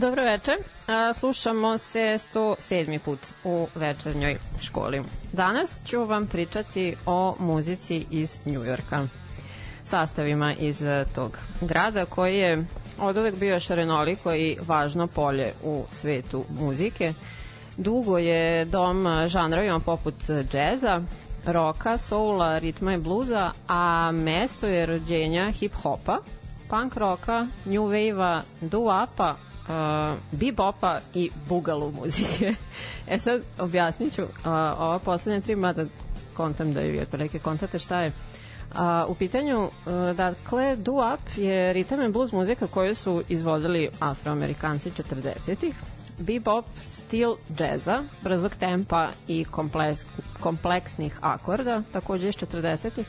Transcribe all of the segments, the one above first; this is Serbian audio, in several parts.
Dobro veče. Slušamo se 107. put u večernjoj školi. Danas ću vam pričati o muzici iz Njujorka. Sastavima iz tog grada koji je od uvek bio šarenoliko i važno polje u svetu muzike. Dugo je dom žanrovima poput džeza, roka, soula, ritma i bluza, a mesto je rođenja hip-hopa, punk roka, new wave-a, doo-apa, uh, bebopa i bugalu muzike. e sad objasnit ću uh, ova poslednja tri mada kontam da je otprilike kontate šta je. A, u pitanju, uh, dakle, doo-up je ritam and blues muzika koju su izvodili afroamerikanci 40-ih. Bebop, stil džeza, brzog tempa i kompleks, kompleksnih akorda, takođe iz 40-ih.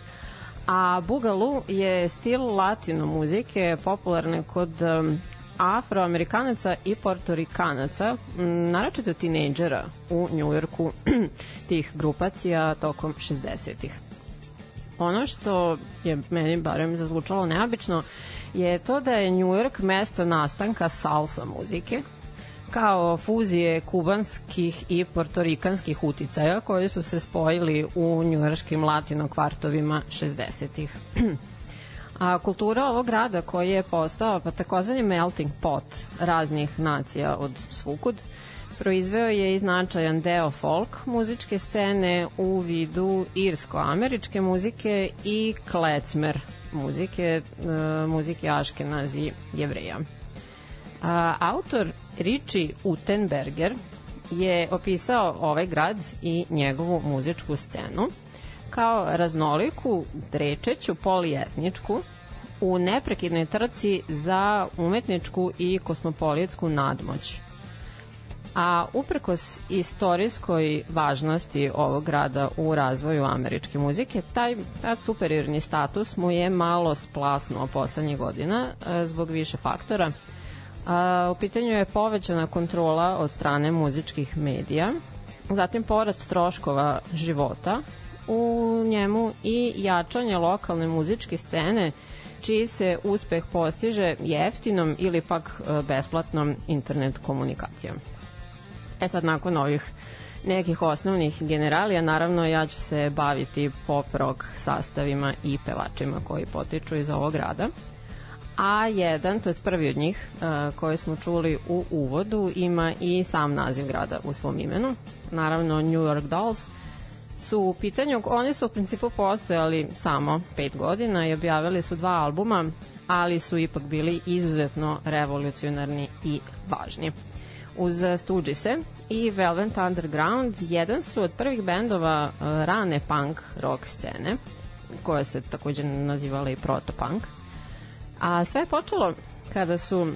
A Bugalu je stil latino muzike, popularne kod um, afroamerikanaca i portorikanaca, naročito tinejdžera u Njujorku tih grupacija tokom 60-ih. Ono što je meni barem zazvučalo neobično je to da je Njujork mesto nastanka salsa muzike, kao fuzije kubanskih i portorikanskih uticaja koji su se spojili u njujorškim latino kvartovima 60-ih. A kultura ovog grada koji je postao pa takozvani melting pot raznih nacija od svukud proizveo je i značajan deo folk muzičke scene u vidu irsko-američke muzike i klecmer muzike, uh, muzike Aškenazi jevreja. A, autor Richie Utenberger je opisao ovaj grad i njegovu muzičku scenu kao raznoliku, drečeću, polijetničku, u neprekidnoj trci za umetničku i kosmopolitsku nadmoć. A uprkos istorijskoj važnosti ovog grada u razvoju američke muzike, taj, taj superiorni status mu je malo splasnuo poslednjih godina e, zbog više faktora. A, u pitanju je povećana kontrola od strane muzičkih medija, zatim porast troškova života u njemu i jačanje lokalne muzičke scene čiji se uspeh postiže jeftinom ili pak e, besplatnom internet komunikacijom. E sad, nakon ovih nekih osnovnih generalija, naravno ja ću se baviti pop rock sastavima i pevačima koji potiču iz ovog grada. A jedan, to je prvi od njih uh, koji smo čuli u uvodu, ima i sam naziv grada u svom imenu. Naravno New York Dolls su u pitanju, oni su u principu postojali samo pet godina i objavili su dva albuma, ali su ipak bili izuzetno revolucionarni i važni uz Stooges-e i Velvet Underground jedan su od prvih bendova uh, rane punk rock scene koja se takođe nazivala i proto-punk. A sve je počelo kada su uh,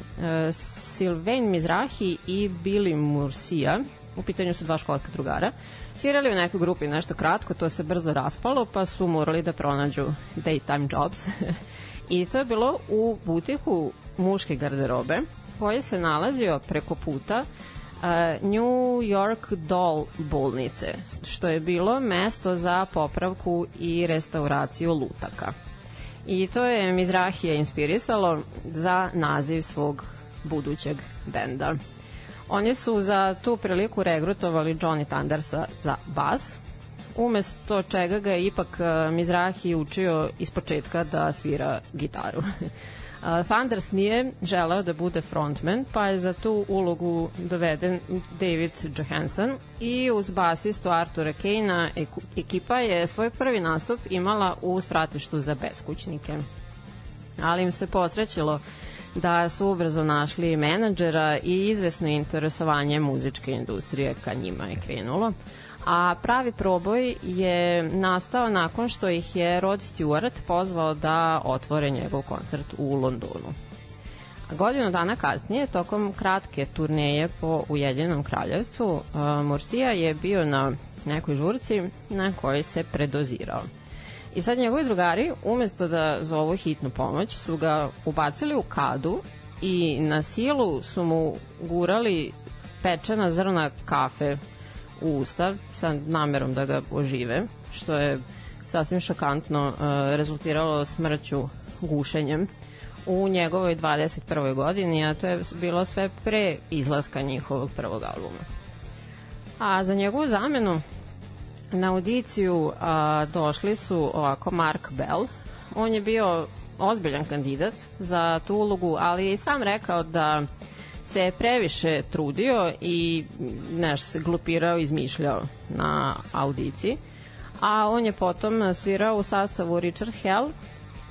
Sylvain Mizrahi i Billy Murcia, u pitanju su dva školska drugara, svirali u nekoj grupi nešto kratko, to se brzo raspalo, pa su morali da pronađu daytime jobs. I to je bilo u butiku muške garderobe, koji se nalazio preko puta uh, New York Doll bolnice, što je bilo mesto za popravku i restauraciju lutaka. I to je Mizrahije inspirisalo za naziv svog budućeg benda. Oni su za tu priliku regrutovali Johnny Thundersa za bas, umesto čega ga je ipak uh, Mizrahi učio iz početka da svira gitaru. Thunders nije želeo da bude frontman, pa je za tu ulogu doveden David Johansson i uz basistu Artura Kane ekipa je svoj prvi nastup imala u svratištu za beskućnike. Ali im se posrećilo da su ubrzo našli menadžera i izvesno interesovanje muzičke industrije ka njima je krenulo a pravi proboj je nastao nakon što ih je Rod Stewart pozvao da otvore njegov koncert u Londonu. Godinu dana kasnije, tokom kratke turneje po Ujedinjenom kraljevstvu, uh, Morsija je bio na nekoj žurci na kojoj se predozirao. I sad njegovi drugari, umesto da zovu hitnu pomoć, su ga ubacili u kadu i na silu su mu gurali pečena zrna kafe u ustav sa namerom da ga ožive, što je sasvim šokantno uh, rezultiralo smrću gušenjem u njegovoj 21. godini, a to je bilo sve pre izlaska njihovog prvog albuma. A za njegovu zamenu na audiciju a, došli su ovako Mark Bell. On je bio ozbiljan kandidat za tu ulogu, ali je i sam rekao da se previše trudio i nešto se glupirao, izmišljao na audiciji. A on je potom svirao u sastavu Richard Hell,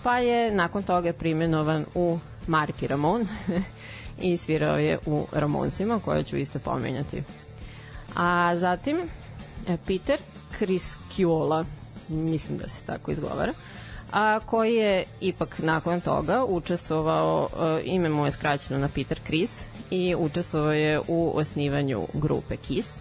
pa je nakon toga primjenovan u Marki Ramon i svirao je u Ramoncima, koje ću isto pomenjati. A zatim e, Peter Kriskiola, mislim da se tako izgovara, a koji je ipak nakon toga učestvovao, e, ime mu je skraćeno na Peter Chris i učestvovao je u osnivanju grupe Kiss.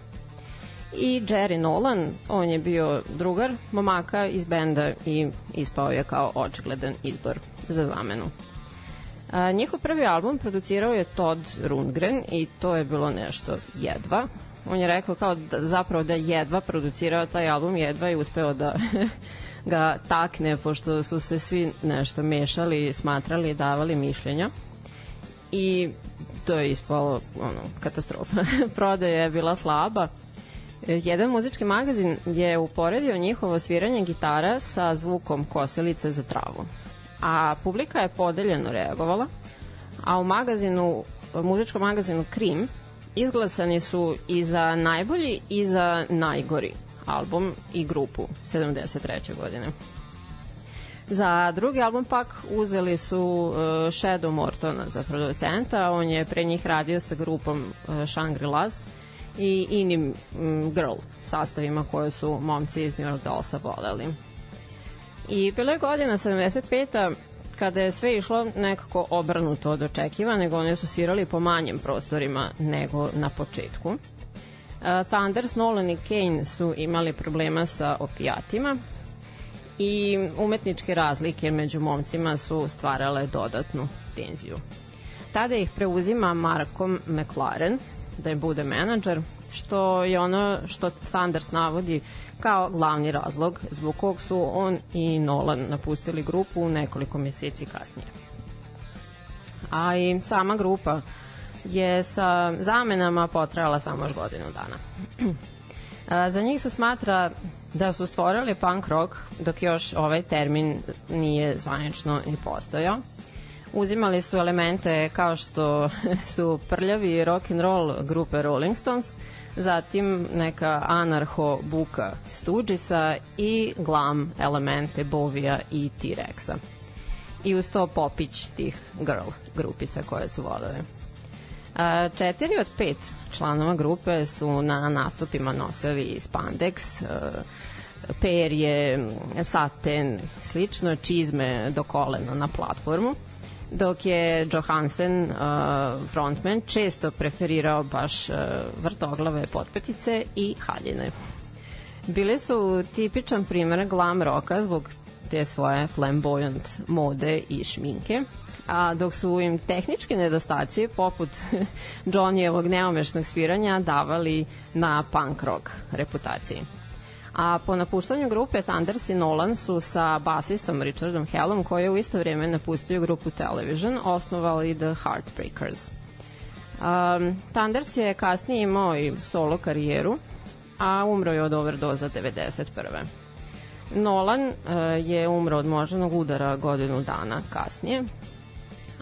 I Jerry Nolan, on je bio drugar momaka iz benda i ispao je kao očigledan izbor za zamenu. A, njihov prvi album producirao je Todd Rundgren i to je bilo nešto jedva. On je rekao kao da, zapravo da jedva producirao taj album, jedva i uspeo da ga takne, pošto su se svi nešto mešali, smatrali, davali mišljenja. I to je ispalo ono, katastrofa. Prodaja je bila slaba. Jedan muzički magazin je uporedio njihovo sviranje gitara sa zvukom kosilice za travu. A publika je podeljeno reagovala, a u magazinu, muzičkom magazinu Krim izglasani su i za najbolji i za najgori album i grupu 73. godine. Za drugi album pak uzeli su uh, Shadow Mortona za producenta, on je pre njih radio sa grupom uh, Shangri-Las i inim um, girl sastavima koje su momci iz New York Dollsa voleli. I bilo je godina 75 kada je sve išlo nekako obrnuto od očekiva, nego one su svirali po manjim prostorima nego na početku. Uh, Sanders, Nolan i Kane su imali problema sa opijatima i umetničke razlike među momcima su stvarale dodatnu tenziju. Tada ih preuzima Markom McLaren da je bude menadžer, što je ono što Sanders navodi kao glavni razlog zbog kog su on i Nolan napustili grupu nekoliko meseci kasnije. A i sama grupa je sa zamenama potrajala samo još godinu dana. Za njih se smatra da su stvorili punk rock dok još ovaj termin nije zvanično ni postojao. Uzimali su elemente kao što su prljavi rock and roll grupe Rolling Stones, zatim neka anarho buka Stooges'a i glam elemente Bovija i T-Rexa. I uz to popić tih girl grupica koje su volele. A, četiri od pet članova grupe su na nastupima nosili spandex, perje, saten, slično, čizme do kolena na platformu dok je Johansen, uh, frontman, često preferirao baš uh, vrtoglave potpetice i haljine. Bile su tipičan primer glam roka zbog te svoje flamboyant mode i šminke, a dok su im tehničke nedostaci poput Johnnyevog neomešnog sviranja davali na punk rock reputaciji. A po napuštanju grupe Thunders i Nolan su sa basistom Richardom Hellom, koji je u isto vrijeme napustio grupu Television, osnovali The Heartbreakers. Um, Thunders je kasnije imao i solo karijeru, a umro je od overdoza 91. Nolan uh, je umro od moždanog udara godinu dana kasnije,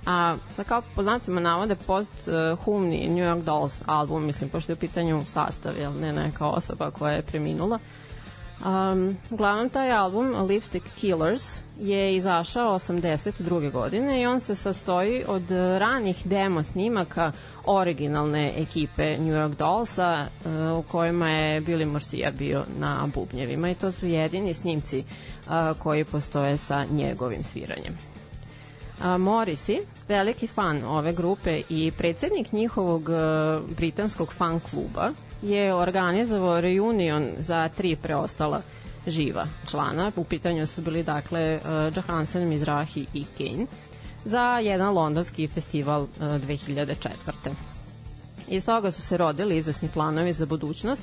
a sa kao po znacima navode post uh, humni New York Dolls album, mislim, pošto je u pitanju sastav, jel ne neka osoba koja je preminula, Um, uglavnom taj album Lipstick Killers je izašao 82. godine i on se sastoji od ranih demo snimaka originalne ekipe New York Dollsa uh, u kojima je Billy Morsia bio na bubnjevima i to su jedini snimci uh, koji postoje sa njegovim sviranjem. A, Morrissey, veliki fan ove grupe i predsednik njihovog uh, britanskog fan kluba, je organizovao reunion za tri preostala živa člana. U pitanju su bili dakle uh, Johansen, Mizrahi i Kane za jedan londonski festival uh, 2004. Iz toga su se rodili izvesni planovi za budućnost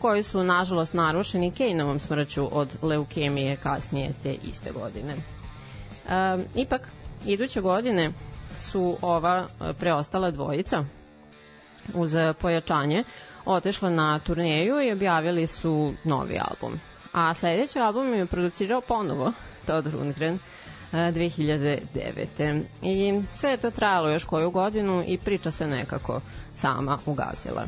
koji su nažalost narušeni Kejnovom smrću od leukemije kasnije te iste godine. Um, ipak, iduće godine su ova uh, preostala dvojica uz pojačanje otešla na turneju i objavili su novi album. A sledeći album je producirao ponovo Todd Rundgren 2009. I sve je to trajalo još koju godinu i priča se nekako sama ugasila.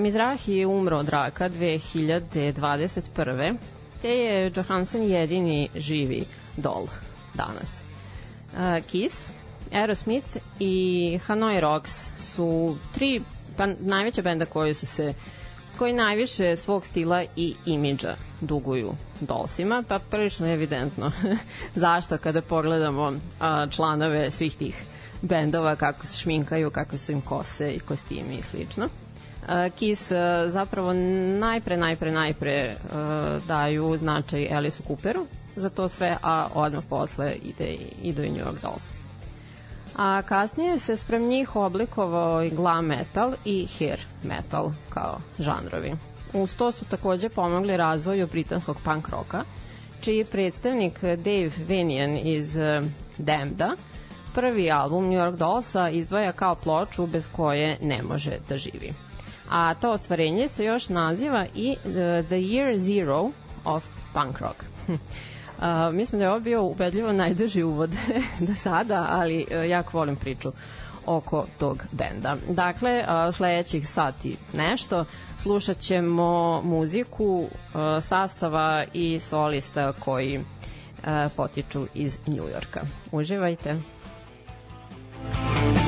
Mizrahi je umro od raka 2021. te je Johansen jedini živi dol danas. Kiss, Aerosmith i Hanoi Rocks su tri pa najveća benda koji su se koji najviše svog stila i imidža duguju Dolsima, pa prilično je evidentno zašto kada pogledamo a, članove svih tih bendova, kako se šminkaju, kako su im kose i kostimi i slično. Uh, Kiss uh, zapravo najpre, najpre, najpre uh, daju značaj Alice Cooperu za to sve, a odmah posle ide, idu i New York Dolls a kasnije se sprem njih oblikovao i glam metal i hair metal kao žanrovi. Uz to su takođe pomogli razvoju britanskog punk roka, čiji predstavnik Dave Vinian iz eh, Damda prvi album New York Dollsa izdvaja kao ploču bez koje ne može da živi. A to ostvarenje se još naziva i The, eh, the Year Zero of Punk Rock. Uh, mislim da je ovo bio ubedljivo najduži uvod do sada, ali uh, jako volim priču oko tog benda. Dakle, sledećih sati nešto slušat ćemo muziku sastava i solista koji potiču iz Njujorka. Uživajte! chosen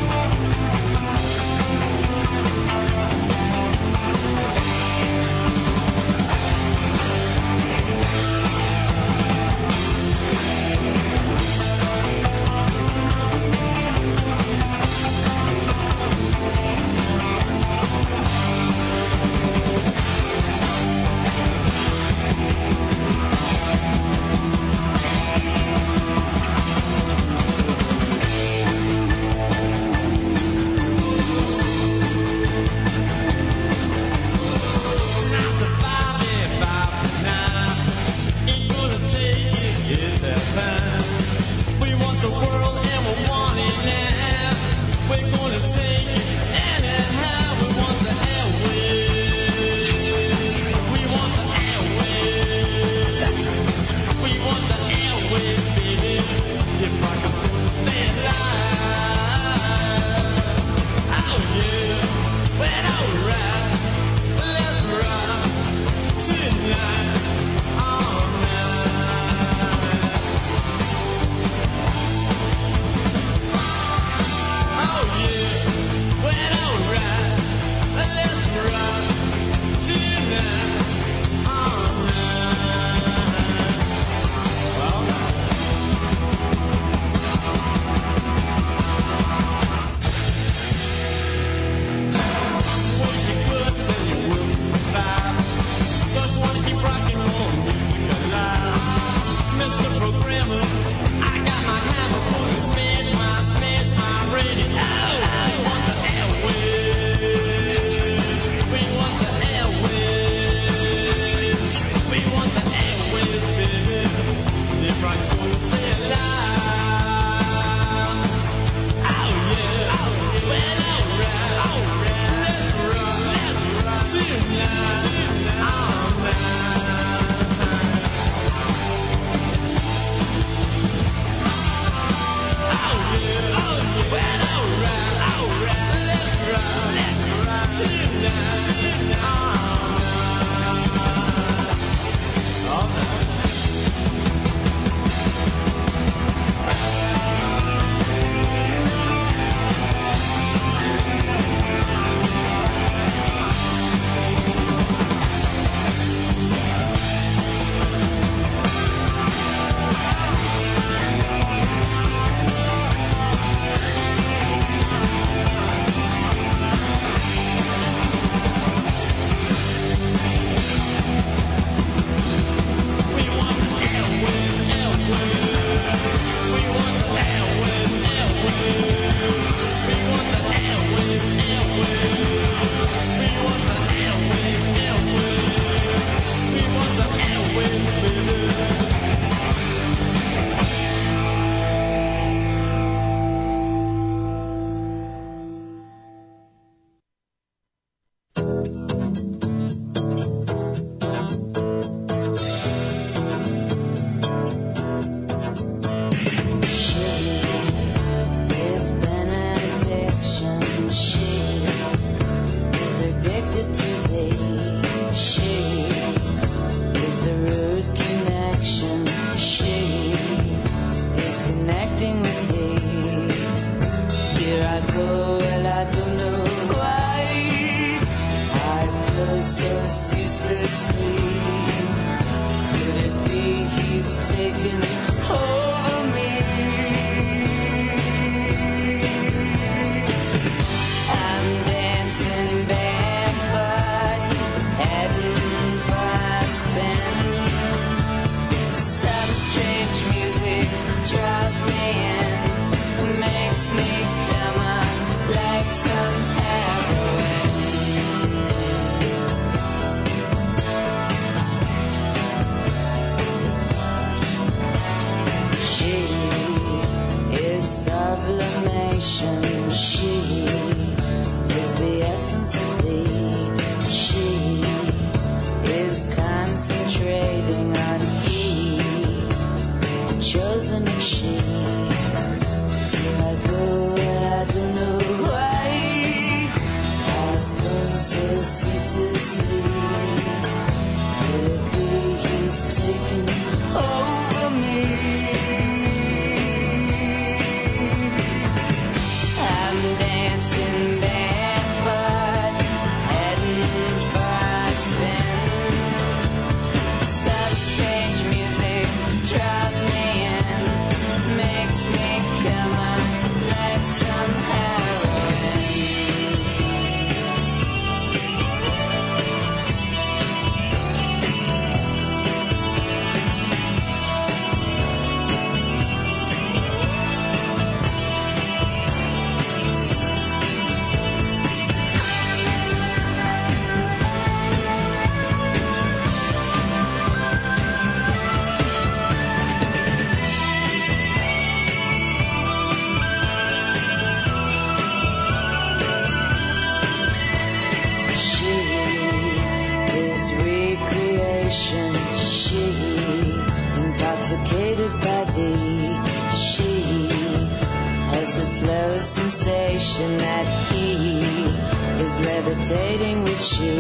levitating with she.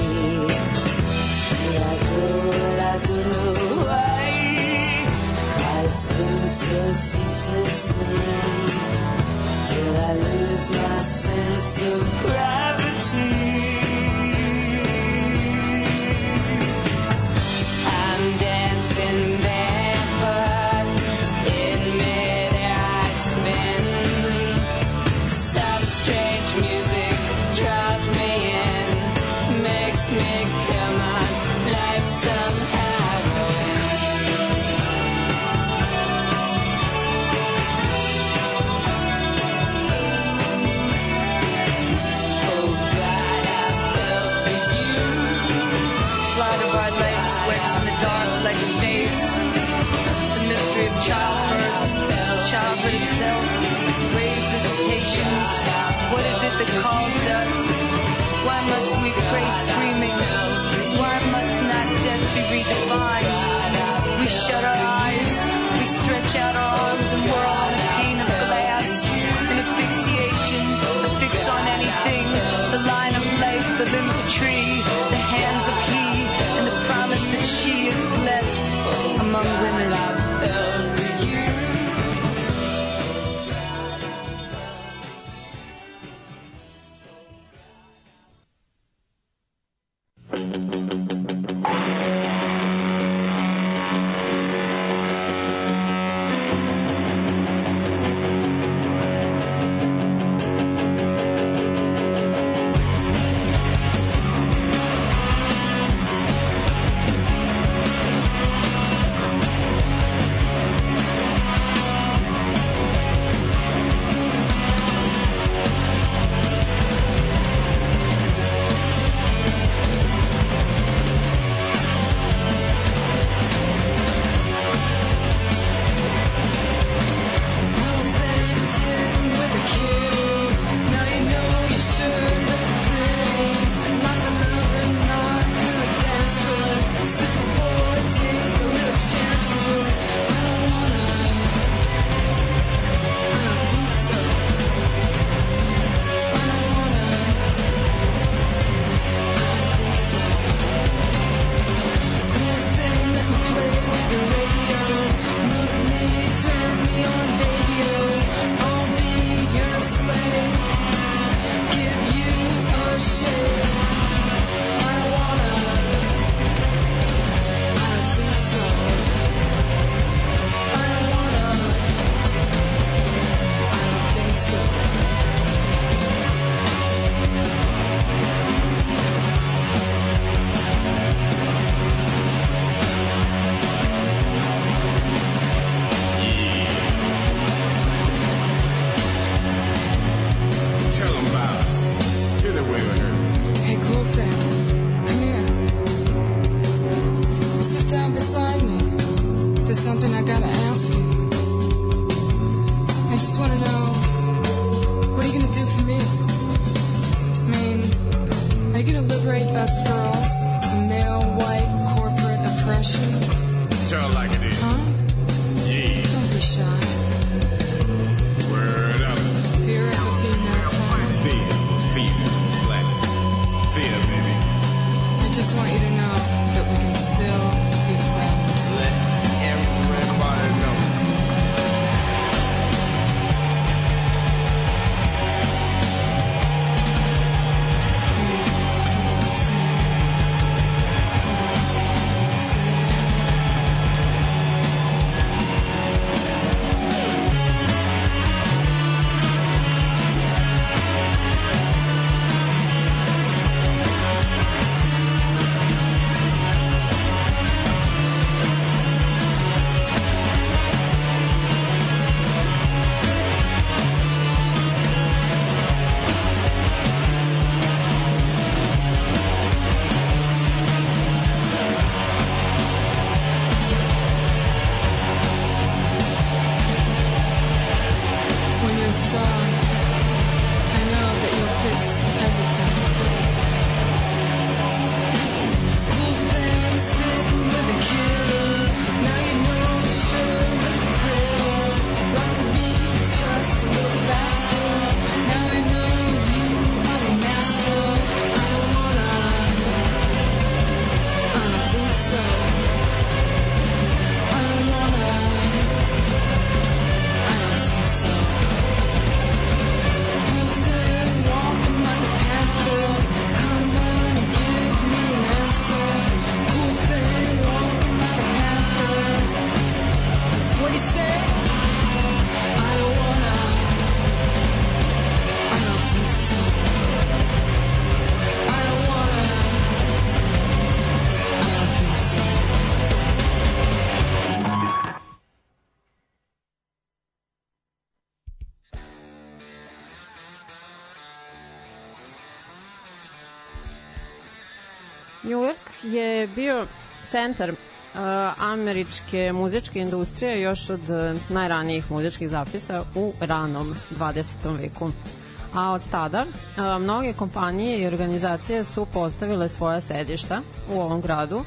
I spin so ceaselessly till I lose my sense of gravity. that calls us. Why must we pray screaming? Why must not death be redefined? We shut our eyes. Je bio centar uh, američke muzičke industrije još od uh, najranijih muzičkih zapisa u ranom 20. veku. A od tada uh, mnoge kompanije i organizacije su postavile svoja sedišta u ovom gradu,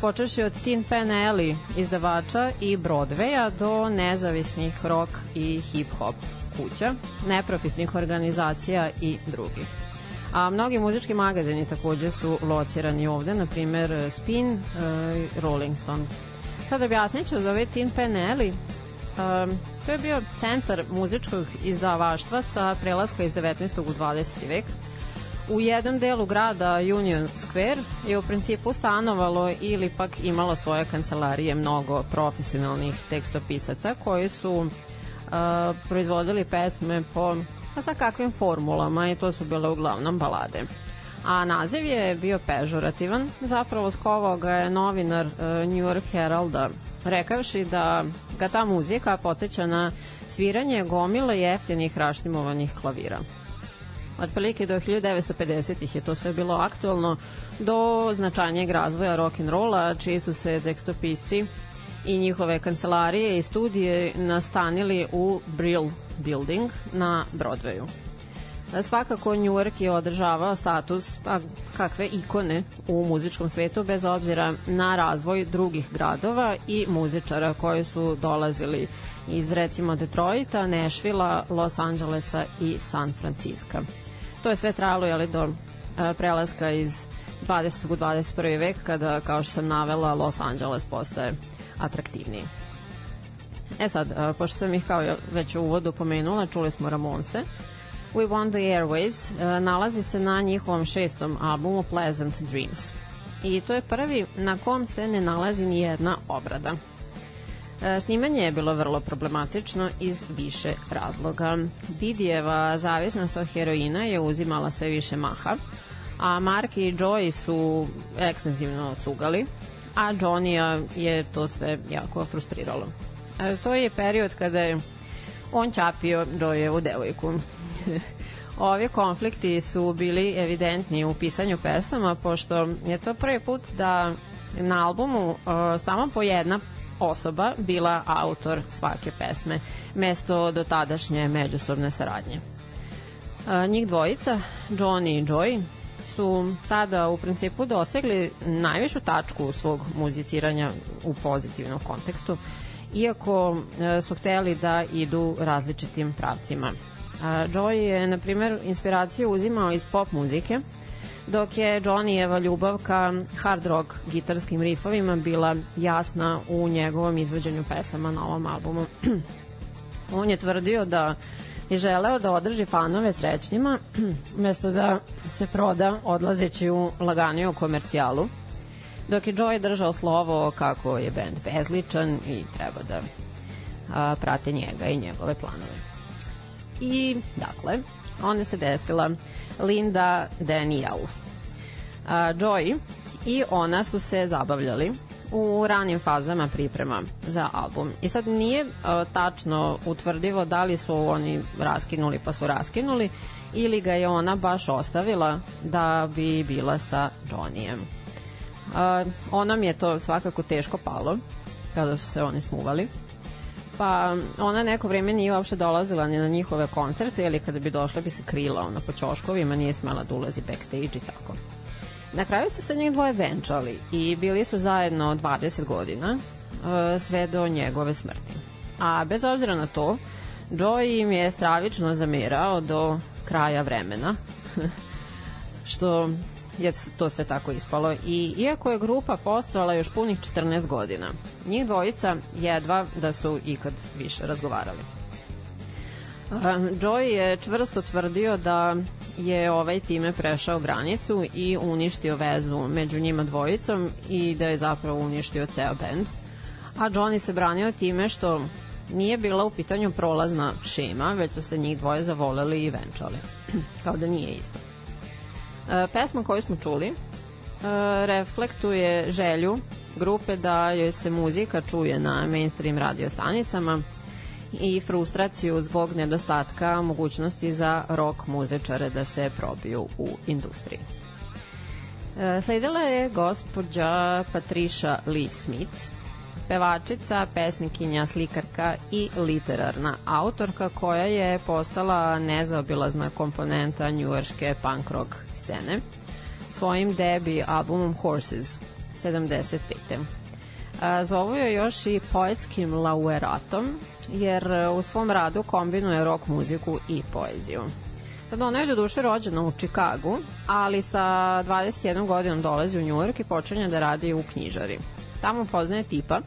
počeši od Tin Pan Alley izdavača i Broadwaya do nezavisnih rock i hip-hop kuća, neprofitnih organizacija i drugih. A mnogi muzički magazini takođe su locirani ovde, na primer Spin uh, Rolling Stone. Sad objasnit ću za Tin Pan Alley. Um, to je bio centar muzičkog izdavaštva sa prelaska iz 19. u 20. vek. U jednom delu grada Union Square je u principu stanovalo ili pak imalo svoje kancelarije mnogo profesionalnih tekstopisaca koji su uh, proizvodili pesme po pa sa kakvim formulama i to su bile uglavnom balade. A naziv je bio pežorativan, zapravo skovao ga je novinar uh, New York Heralda, rekavši da ga ta muzika podsjeća na sviranje gomile jeftinih raštimovanih klavira. Otprilike do 1950-ih je to sve bilo aktualno do značajnijeg razvoja rock'n'rolla, čiji su se tekstopisci i njihove kancelarije i studije nastanili u Brill Building na Broadwayu. Svakako New York je održavao status pa, kakve ikone u muzičkom svetu bez obzira na razvoj drugih gradova i muzičara koji su dolazili iz recimo Detroita, Nashvilla, Los Angelesa i San Francisco. To je sve trajalo jeli, do a, prelaska iz 20. u 21. vek kada, kao što sam navela, Los Angeles postaje atraktivniji. E sad, a, pošto sam ih kao već u uvodu pomenula, čuli smo Ramonse, We Want the Airways uh, nalazi se na njihovom šestom albumu Pleasant Dreams. I to je prvi na kom se ne nalazi ni jedna obrada. E, snimanje je bilo vrlo problematično iz više razloga. Didijeva zavisnost od heroina je uzimala sve više maha, a Mark i Joey su ekstenzivno cugali, a Johnny je to sve jako frustriralo. To je period kada je on čapio Joeyevu devojku Ovi konflikti su bili evidentni u pisanju pesama, pošto je to prvi put da na albumu uh, samo po jedna osoba bila autor svake pesme, mesto do tadašnje međusobne saradnje. Uh, njih dvojica, Johnny i Joy, su tada u principu dosegli najvišu tačku svog muziciranja u pozitivnom kontekstu, iako uh, su hteli da idu različitim pravcima. A, Joy je, na primer, inspiraciju uzimao iz pop muzike, dok je Johnnyjeva ljubav ka hard rock gitarskim rifovima bila jasna u njegovom izvođenju pesama na ovom albumu. On je tvrdio da je želeo da održi fanove srećnima umesto da se proda odlazeći u laganiju komercijalu dok je Joy držao slovo kako je band bezličan i treba da a, prate njega i njegove planove. I, dakle, onda se desila Linda Daniel. A, Joy i ona su se zabavljali u ranim fazama priprema za album. I sad nije uh, tačno utvrdivo da li su oni raskinuli pa su raskinuli ili ga je ona baš ostavila da bi bila sa Johnnyem. Uh, onom je to svakako teško palo kada su se oni smuvali pa ona neko vreme nije uopšte dolazila ni na njihove koncerte ili kada bi došla bi se krila ona po ćoškovima, nije smela da ulazi backstage i tako. Na kraju su se njih dvoje venčali i bili su zajedno 20 godina e, sve do njegove smrti. A bez obzira na to, Joey im je stravično zamirao do kraja vremena, što je to sve tako ispalo. I iako je grupa postojala još punih 14 godina, njih dvojica jedva da su ikad više razgovarali. Joey je čvrsto tvrdio da je ovaj time prešao granicu i uništio vezu među njima dvojicom i da je zapravo uništio ceo bend. A Johnny se branio time što nije bila u pitanju prolazna šema, već su se njih dvoje zavoleli i venčali. Kao da nije isto. E, pesma koju smo čuli e, reflektuje želju grupe da joj se muzika čuje na mainstream radio stanicama i frustraciju zbog nedostatka mogućnosti za rock muzičare da se probiju u industriji. E, Sledila je gospođa Patricia Lee Smith, pevačica, pesnikinja, slikarka i literarna autorka koja je postala nezaobilazna komponenta njujorške punk rock scene svojim debi albumom Horses 75. A, Zovu je još i poetskim laureatom, jer u svom radu kombinuje rock muziku i poeziju. Sad ona je do duše rođena u Čikagu, ali sa 21 godinom dolazi u Njujork i počinje da radi u knjižari. Tamo poznaje tipa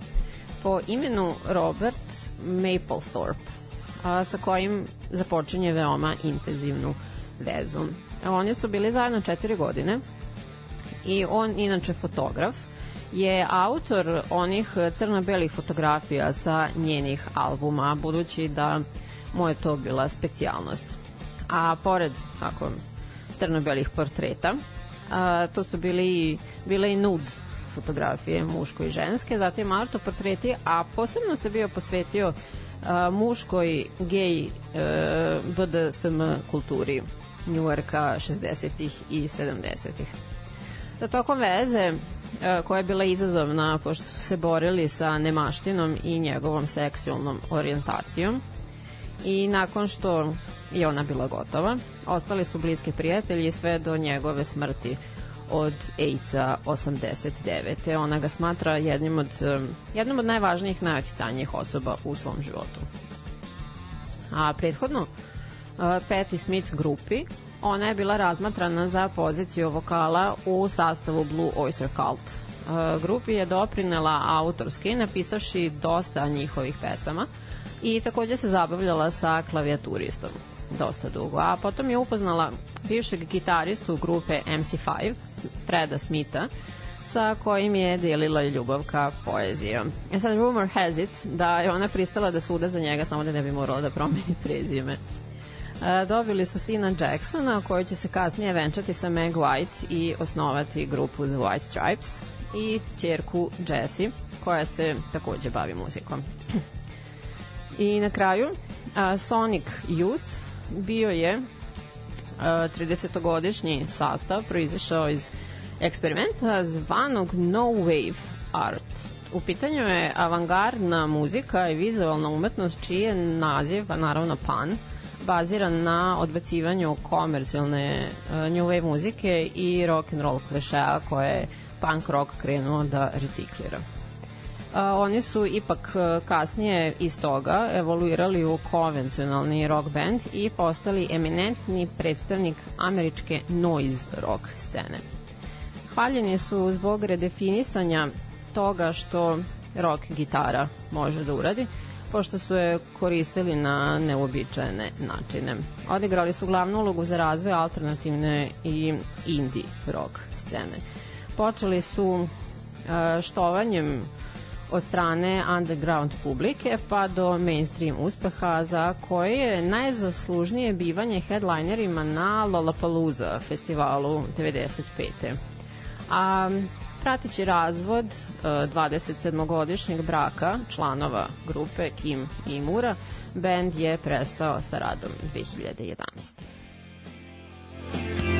po imenu Robert Mapplethorpe, a, sa kojim započinje veoma intenzivnu vezu. Oni su bili zajedno četiri godine i on, inače fotograf, je autor onih crno-belih fotografija sa njenih albuma, budući da mu je to bila specijalnost. A pored tako crno-belih portreta, a, to su bili, bile i nude fotografije muško i ženske, zatim autoportreti, a posebno se bio posvetio a, muškoj gej e, BDSM kulturi Njujorka 60. i 70. Da tokom veze e, koja je bila izazovna pošto su se borili sa nemaštinom i njegovom seksualnom orijentacijom i nakon što je ona bila gotova, ostali su bliski prijatelji sve do njegove smrti od AIDS-a 89. Ona ga smatra jednim od, um, jednom od najvažnijih, najoticanijih osoba u svom životu. A prethodno, Patti Smith grupi, ona je bila razmatrana za poziciju vokala u sastavu Blue Oyster Cult. Uh, grupi je doprinela autorski, napisavši dosta njihovih pesama i takođe se zabavljala sa klavijaturistom dosta dugo, a potom je upoznala bivšeg gitaristu grupe MC5, Freda Smitha, sa kojim je delila ljubav ka poezijom. E sad, rumor has it da je ona pristala da suda za njega samo da ne bi morala da promeni prezime. E, dobili su sina Jacksona koji će se kasnije venčati sa Meg White i osnovati grupu The White Stripes i čerku Jessie koja se takođe bavi muzikom. I na kraju uh, Sonic Youth bio je uh, 30-godišnji sastav proizašao iz eksperimenta zvanog No Wave Art. U pitanju je avangardna muzika i vizualna umetnost čiji je naziv, a naravno pan, baziran na odbacivanju komercijalne uh, new wave muzike i rock and roll klišeja koje je punk rock krenuo da reciklira a, oni su ipak kasnije iz toga evoluirali u konvencionalni rock band i postali eminentni predstavnik američke noise rock scene. Hvaljeni su zbog redefinisanja toga što rock gitara može da uradi, pošto su je koristili na neobičajene načine. Odigrali su glavnu ulogu za razvoj alternativne i indie rock scene. Počeli su štovanjem od strane underground publike pa do mainstream uspeha za koje je najzaslužnije bivanje headlinerima na Lollapalooza festivalu 95. A pratići razvod 27-godišnjeg e, braka članova grupe Kim i Mura, band je prestao sa radom 2011.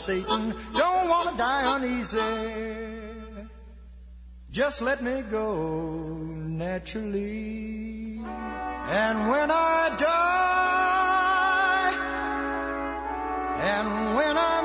Satan. Don't want to die uneasy. Just let me go naturally. And when I die, and when I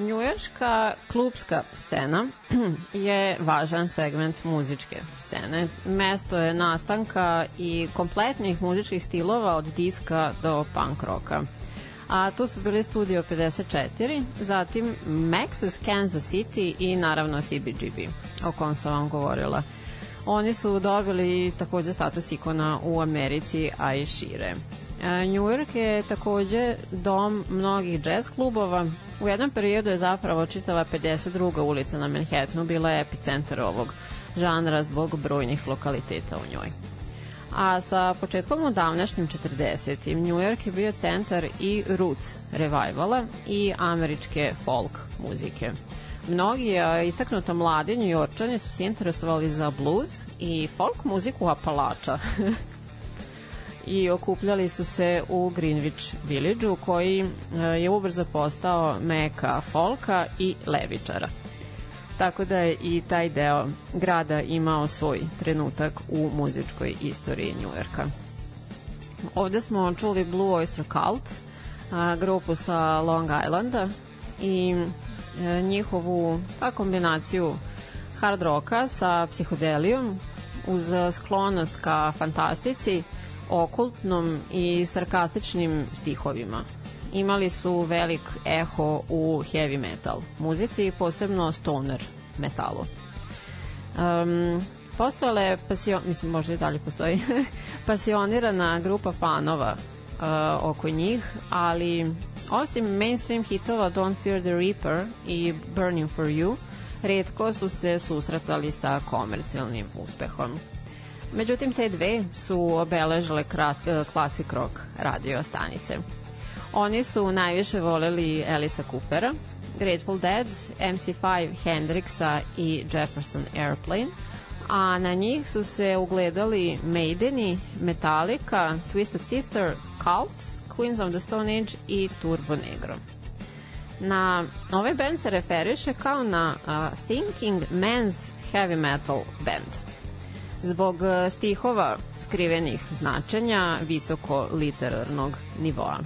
Njujorška klubska scena je važan segment muzičke scene. Mesto je nastanka i kompletnih muzičkih stilova od diska do punk roka. A tu su bili Studio 54, zatim Max's Kansas City i naravno CBGB, o kom sam vam govorila. Oni su dobili takođe status ikona u Americi, a i šire. New York je takođe dom mnogih jazz klubova. U jednom periodu je zapravo čitava 52. ulica na Manhattanu bila epicentar ovog žanra zbog brojnih lokaliteta u njoj. A sa početkom u davnašnjim 40. New York je bio centar i roots revivala i američke folk muzike. Mnogi istaknuto mladi njujorčani su se interesovali za blues i folk muziku Apalača. i okupljali su se u Greenwich Village-u koji e, je ubrzo postao meka folka i levičara. Tako da je i taj deo grada imao svoj trenutak u muzičkoj istoriji Njujorka. Ovde smo čuli Blue Oyster Cult, a, grupu sa Long Islanda i e, njihovu pa, kombinaciju hard roka sa psihodelijom uz sklonost ka fantastici, okultnom i sarkastičnim stihovima. Imali su velik eho u heavy metal muzici, posebno stoner metalu. Um, postojala je pasio, mislim možda i dalje postoji pasionirana grupa fanova uh, oko njih, ali osim mainstream hitova Don't Fear the Reaper i Burning for You, redko su se susretali sa komercijalnim uspehom. Međutim, te dve su obeležile kras- klasik rock radio stanice. Oni su najviše voleli Elisa Coopera, Grateful Dead, MC5, Hendrixa i Jefferson Airplane, a na njih su se ugledali Maideni, Metallica, Twisted Sister, Cult, Queens of the Stone Age i Turbo Negro. Na ovaj band se referiše kao na uh, Thinking Men's Heavy Metal Band zbog uh, stihova skrivenih značenja visoko literarnog nivoa.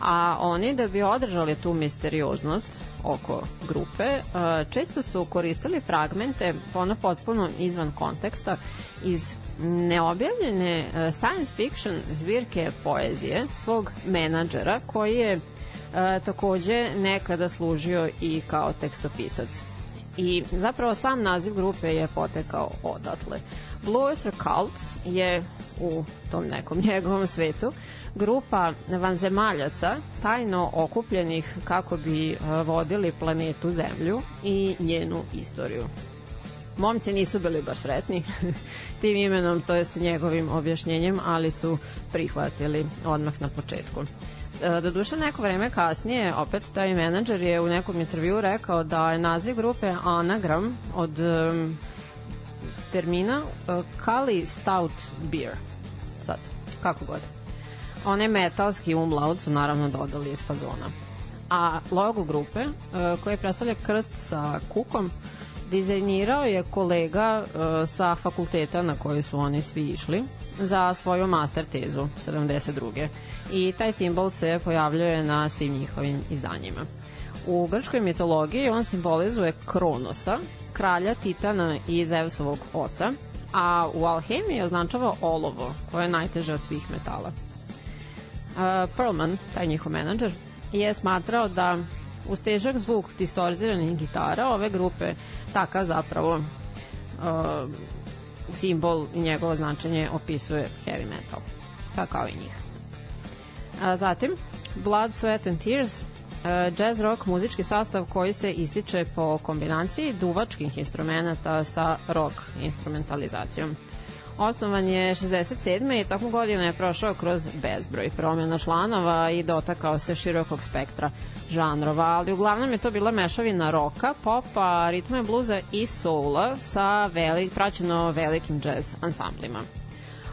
A oni da bi održali tu misterioznost oko grupe, uh, često su koristili fragmente ono potpuno izvan konteksta iz neobjavljene uh, science fiction zbirke poezije svog menadžera koji je takođe nekada služio i kao tekstopisac. I zapravo sam naziv grupe je potekao odatle. Blue Oyster Cult je u tom nekom njegovom svetu grupa vanzemaljaca tajno okupljenih kako bi uh, vodili planetu Zemlju i njenu istoriju. Momci nisu bili baš sretni tim imenom, to jest njegovim objašnjenjem, ali su prihvatili odmah na početku. E, Doduše neko vreme kasnije, opet taj menadžer je u nekom intervju rekao da je naziv grupe anagram od um, termina uh, Kali Stout Beer. Sad, kako god. One metalski umlaut su naravno dodali iz fazona. A logo grupe, uh, koje predstavlja krst sa kukom, dizajnirao je kolega uh, sa fakulteta na koji su oni svi išli za svoju master tezu 72. I taj simbol se pojavljuje na svim njihovim izdanjima. U grčkoj mitologiji on simbolizuje Kronosa, kralja Titana i Zeusovog oca, a u alhemiji označava olovo, koje je najteže od svih metala. Uh, Perlman, taj njihov menadžer, je smatrao da uz težak zvuk distorziranih gitara ove grupe takav zapravo uh, simbol i njegovo značenje opisuje heavy metal, pa kao i njih. A, zatim, Blood, Sweat and Tears, uh, jazz rock muzički sastav koji se ističe po kombinaciji duvačkih instrumenta sa rock instrumentalizacijom. Osnovan je 67. i tokom godina je prošao kroz bezbroj promjena članova i dotakao se širokog spektra žanrova, ali uglavnom je to bila mešavina roka, popa, ritma bluza i soula sa veli, praćeno velikim jazz ansamblima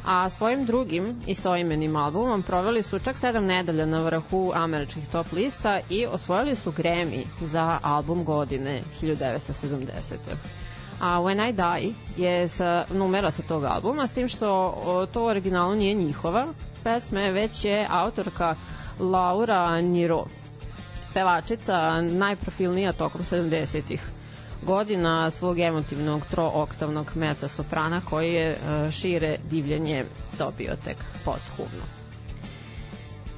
a svojim drugim istoimenim albumom proveli su čak sedam nedelja na vrhu američkih top lista i osvojili su Grammy za album godine 1970. A When I Die je sa, numera sa tog albuma, s tim što o, to originalno nije njihova pesme, već je autorka Laura Niro. pevačica najprofilnija tokom 70-ih godina svog emotivnog trooktavnog meca soprana koji je e, šire divljenje dobio tek posthumno.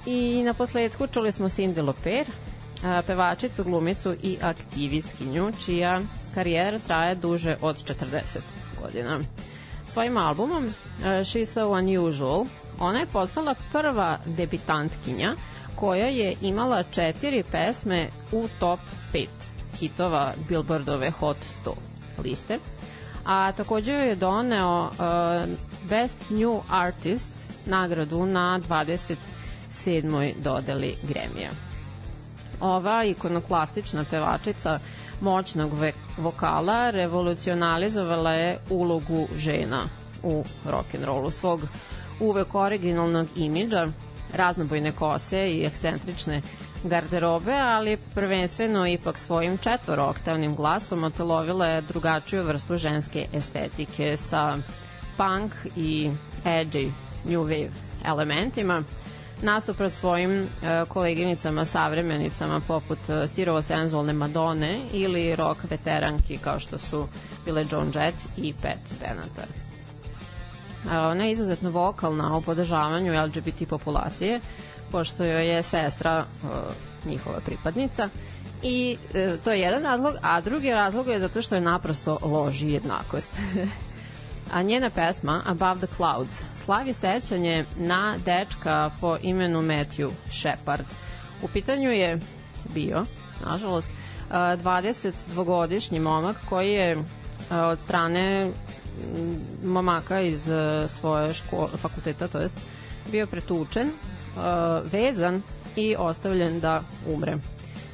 I na posledku čuli smo Cindy Loper, pevačicu, glumicu i aktivistkinju, čija karijera traje duže od 40 godina. Svojim albumom uh, She's So Unusual ona je postala prva debitantkinja koja je imala četiri pesme u top 5 hitova Billboardove Hot 100 liste. A takođe je doneo uh, Best New Artist nagradu na 27. dodeli Gremija. Ova ikonoklastična pevačica moćnog vokala revolucionalizovala je ulogu žena u rock'n'rollu svog uvek originalnog imidža, raznobojne kose i ekscentrične garderobe, ali prvenstveno ipak svojim četvoroktavnim glasom otelovila je drugačiju vrstu ženske estetike sa punk i edgy new wave elementima nasuprot svojim e, koleginicama savremenicama poput e, sirovo senzualne Madone ili rock veteranki kao što su bile Joan Jett i Pat Benatar. E, Ona je izuzetno vokalna u podržavanju LGBT populacije, pošto joj je sestra e, njihova pripadnica i e, to je jedan razlog, a drugi razlog je zato što je naprosto loži jednakost. a njena pesma Above the Clouds slavi sećanje na dečka po imenu Matthew Shepard. U pitanju je bio, nažalost, 22-godišnji momak koji je od strane momaka iz e, svoje škole, fakulteta, to jest bio pretučen, e, vezan i ostavljen da umre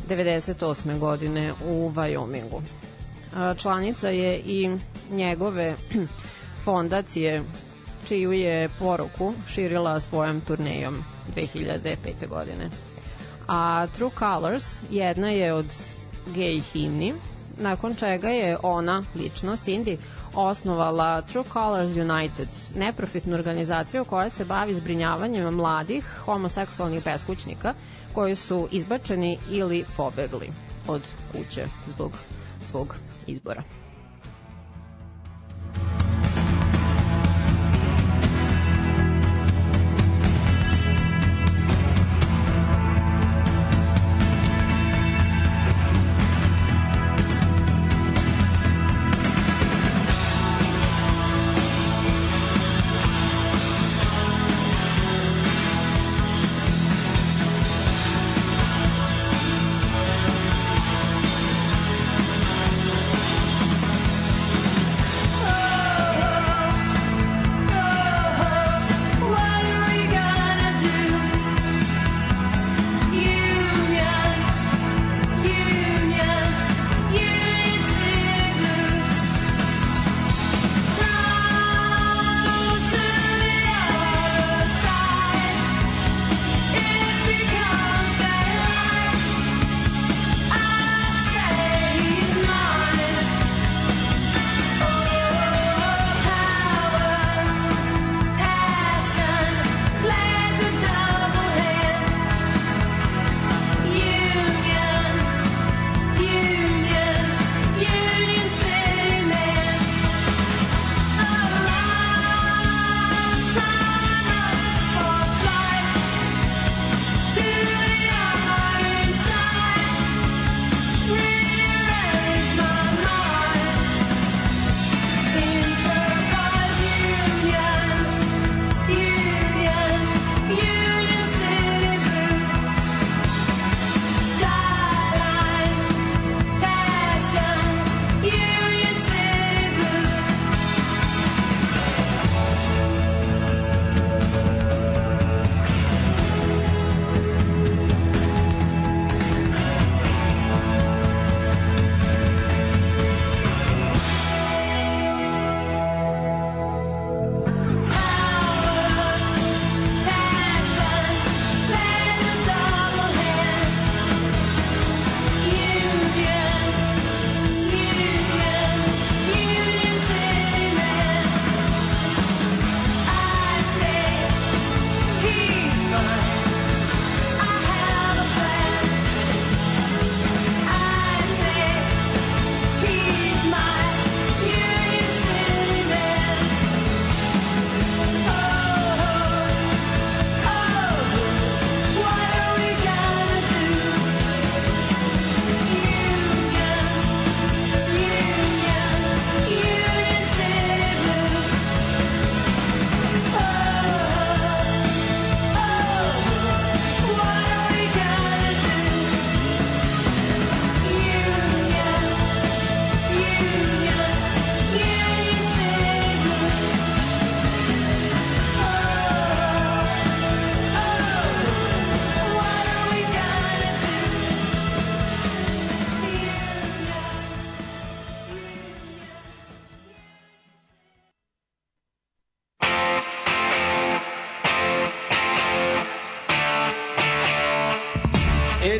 98. godine u Wyomingu. E, Članica je i njegove fondacije čiju je poruku širila svojom turnejom 2005. godine. A True Colors jedna je od gej himni, nakon čega je ona, lično, Cindy, osnovala True Colors United, neprofitnu organizaciju koja se bavi zbrinjavanjem mladih homoseksualnih beskućnika koji su izbačeni ili pobegli od kuće zbog svog izbora.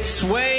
It's way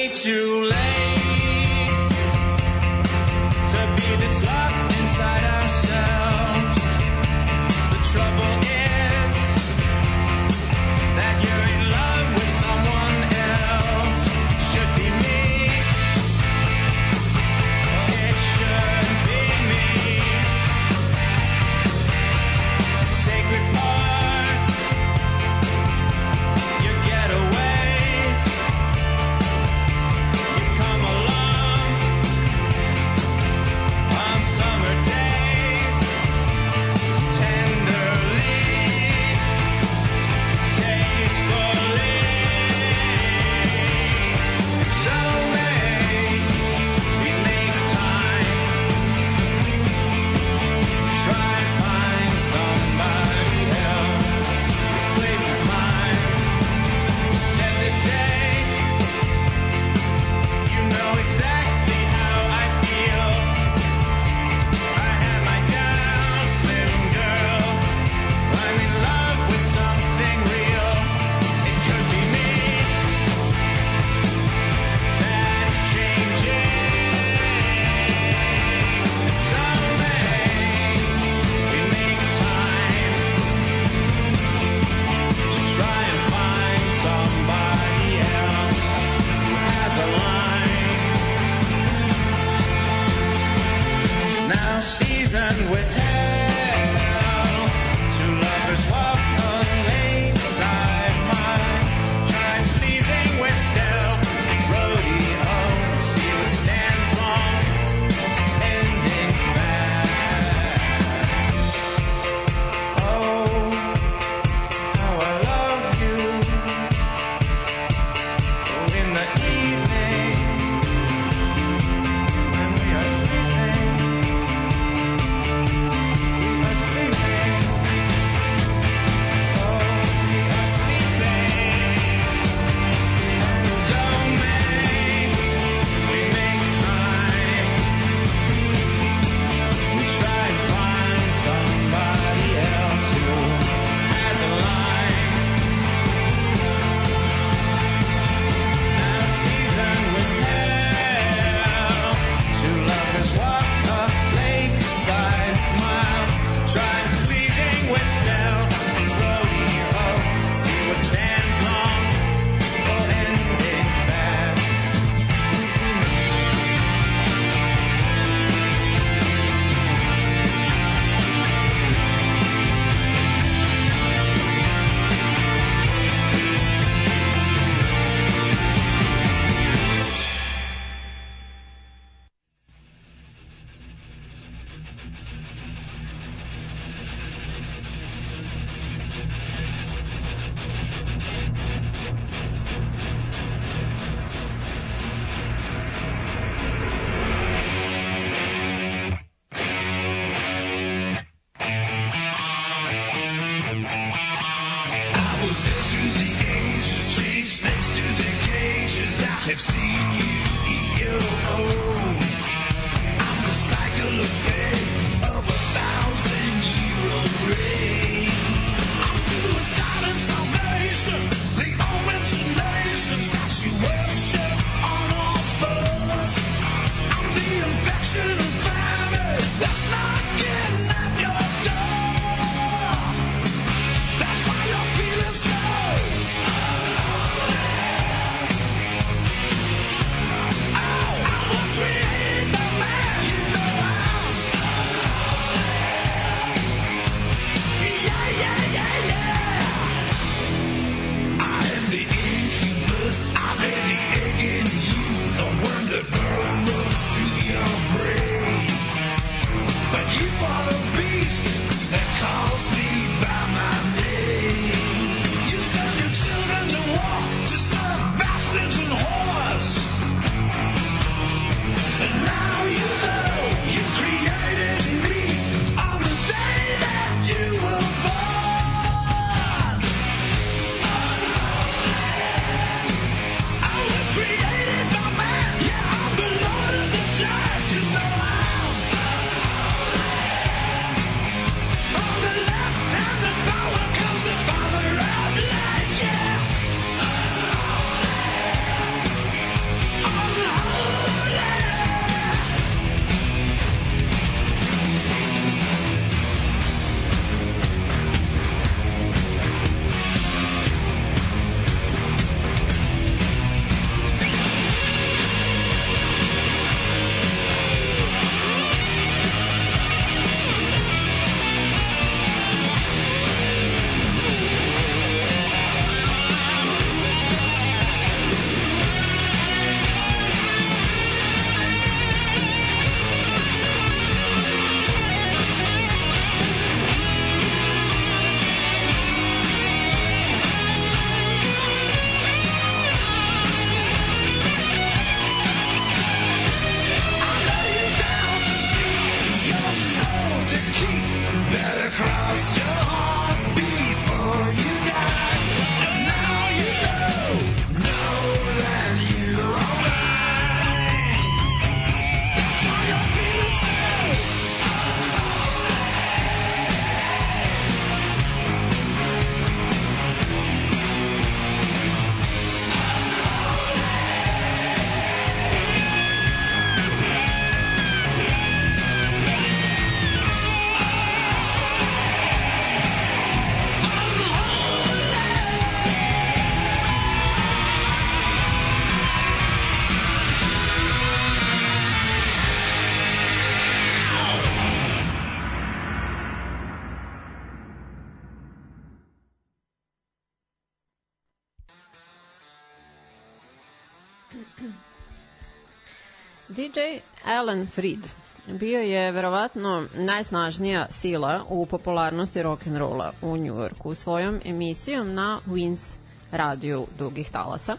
DJ Alan Freed bio je verovatno najsnažnija sila u popularnosti rock'n'rolla u Njujorku svojom emisijom na Wins radiju dugih talasa,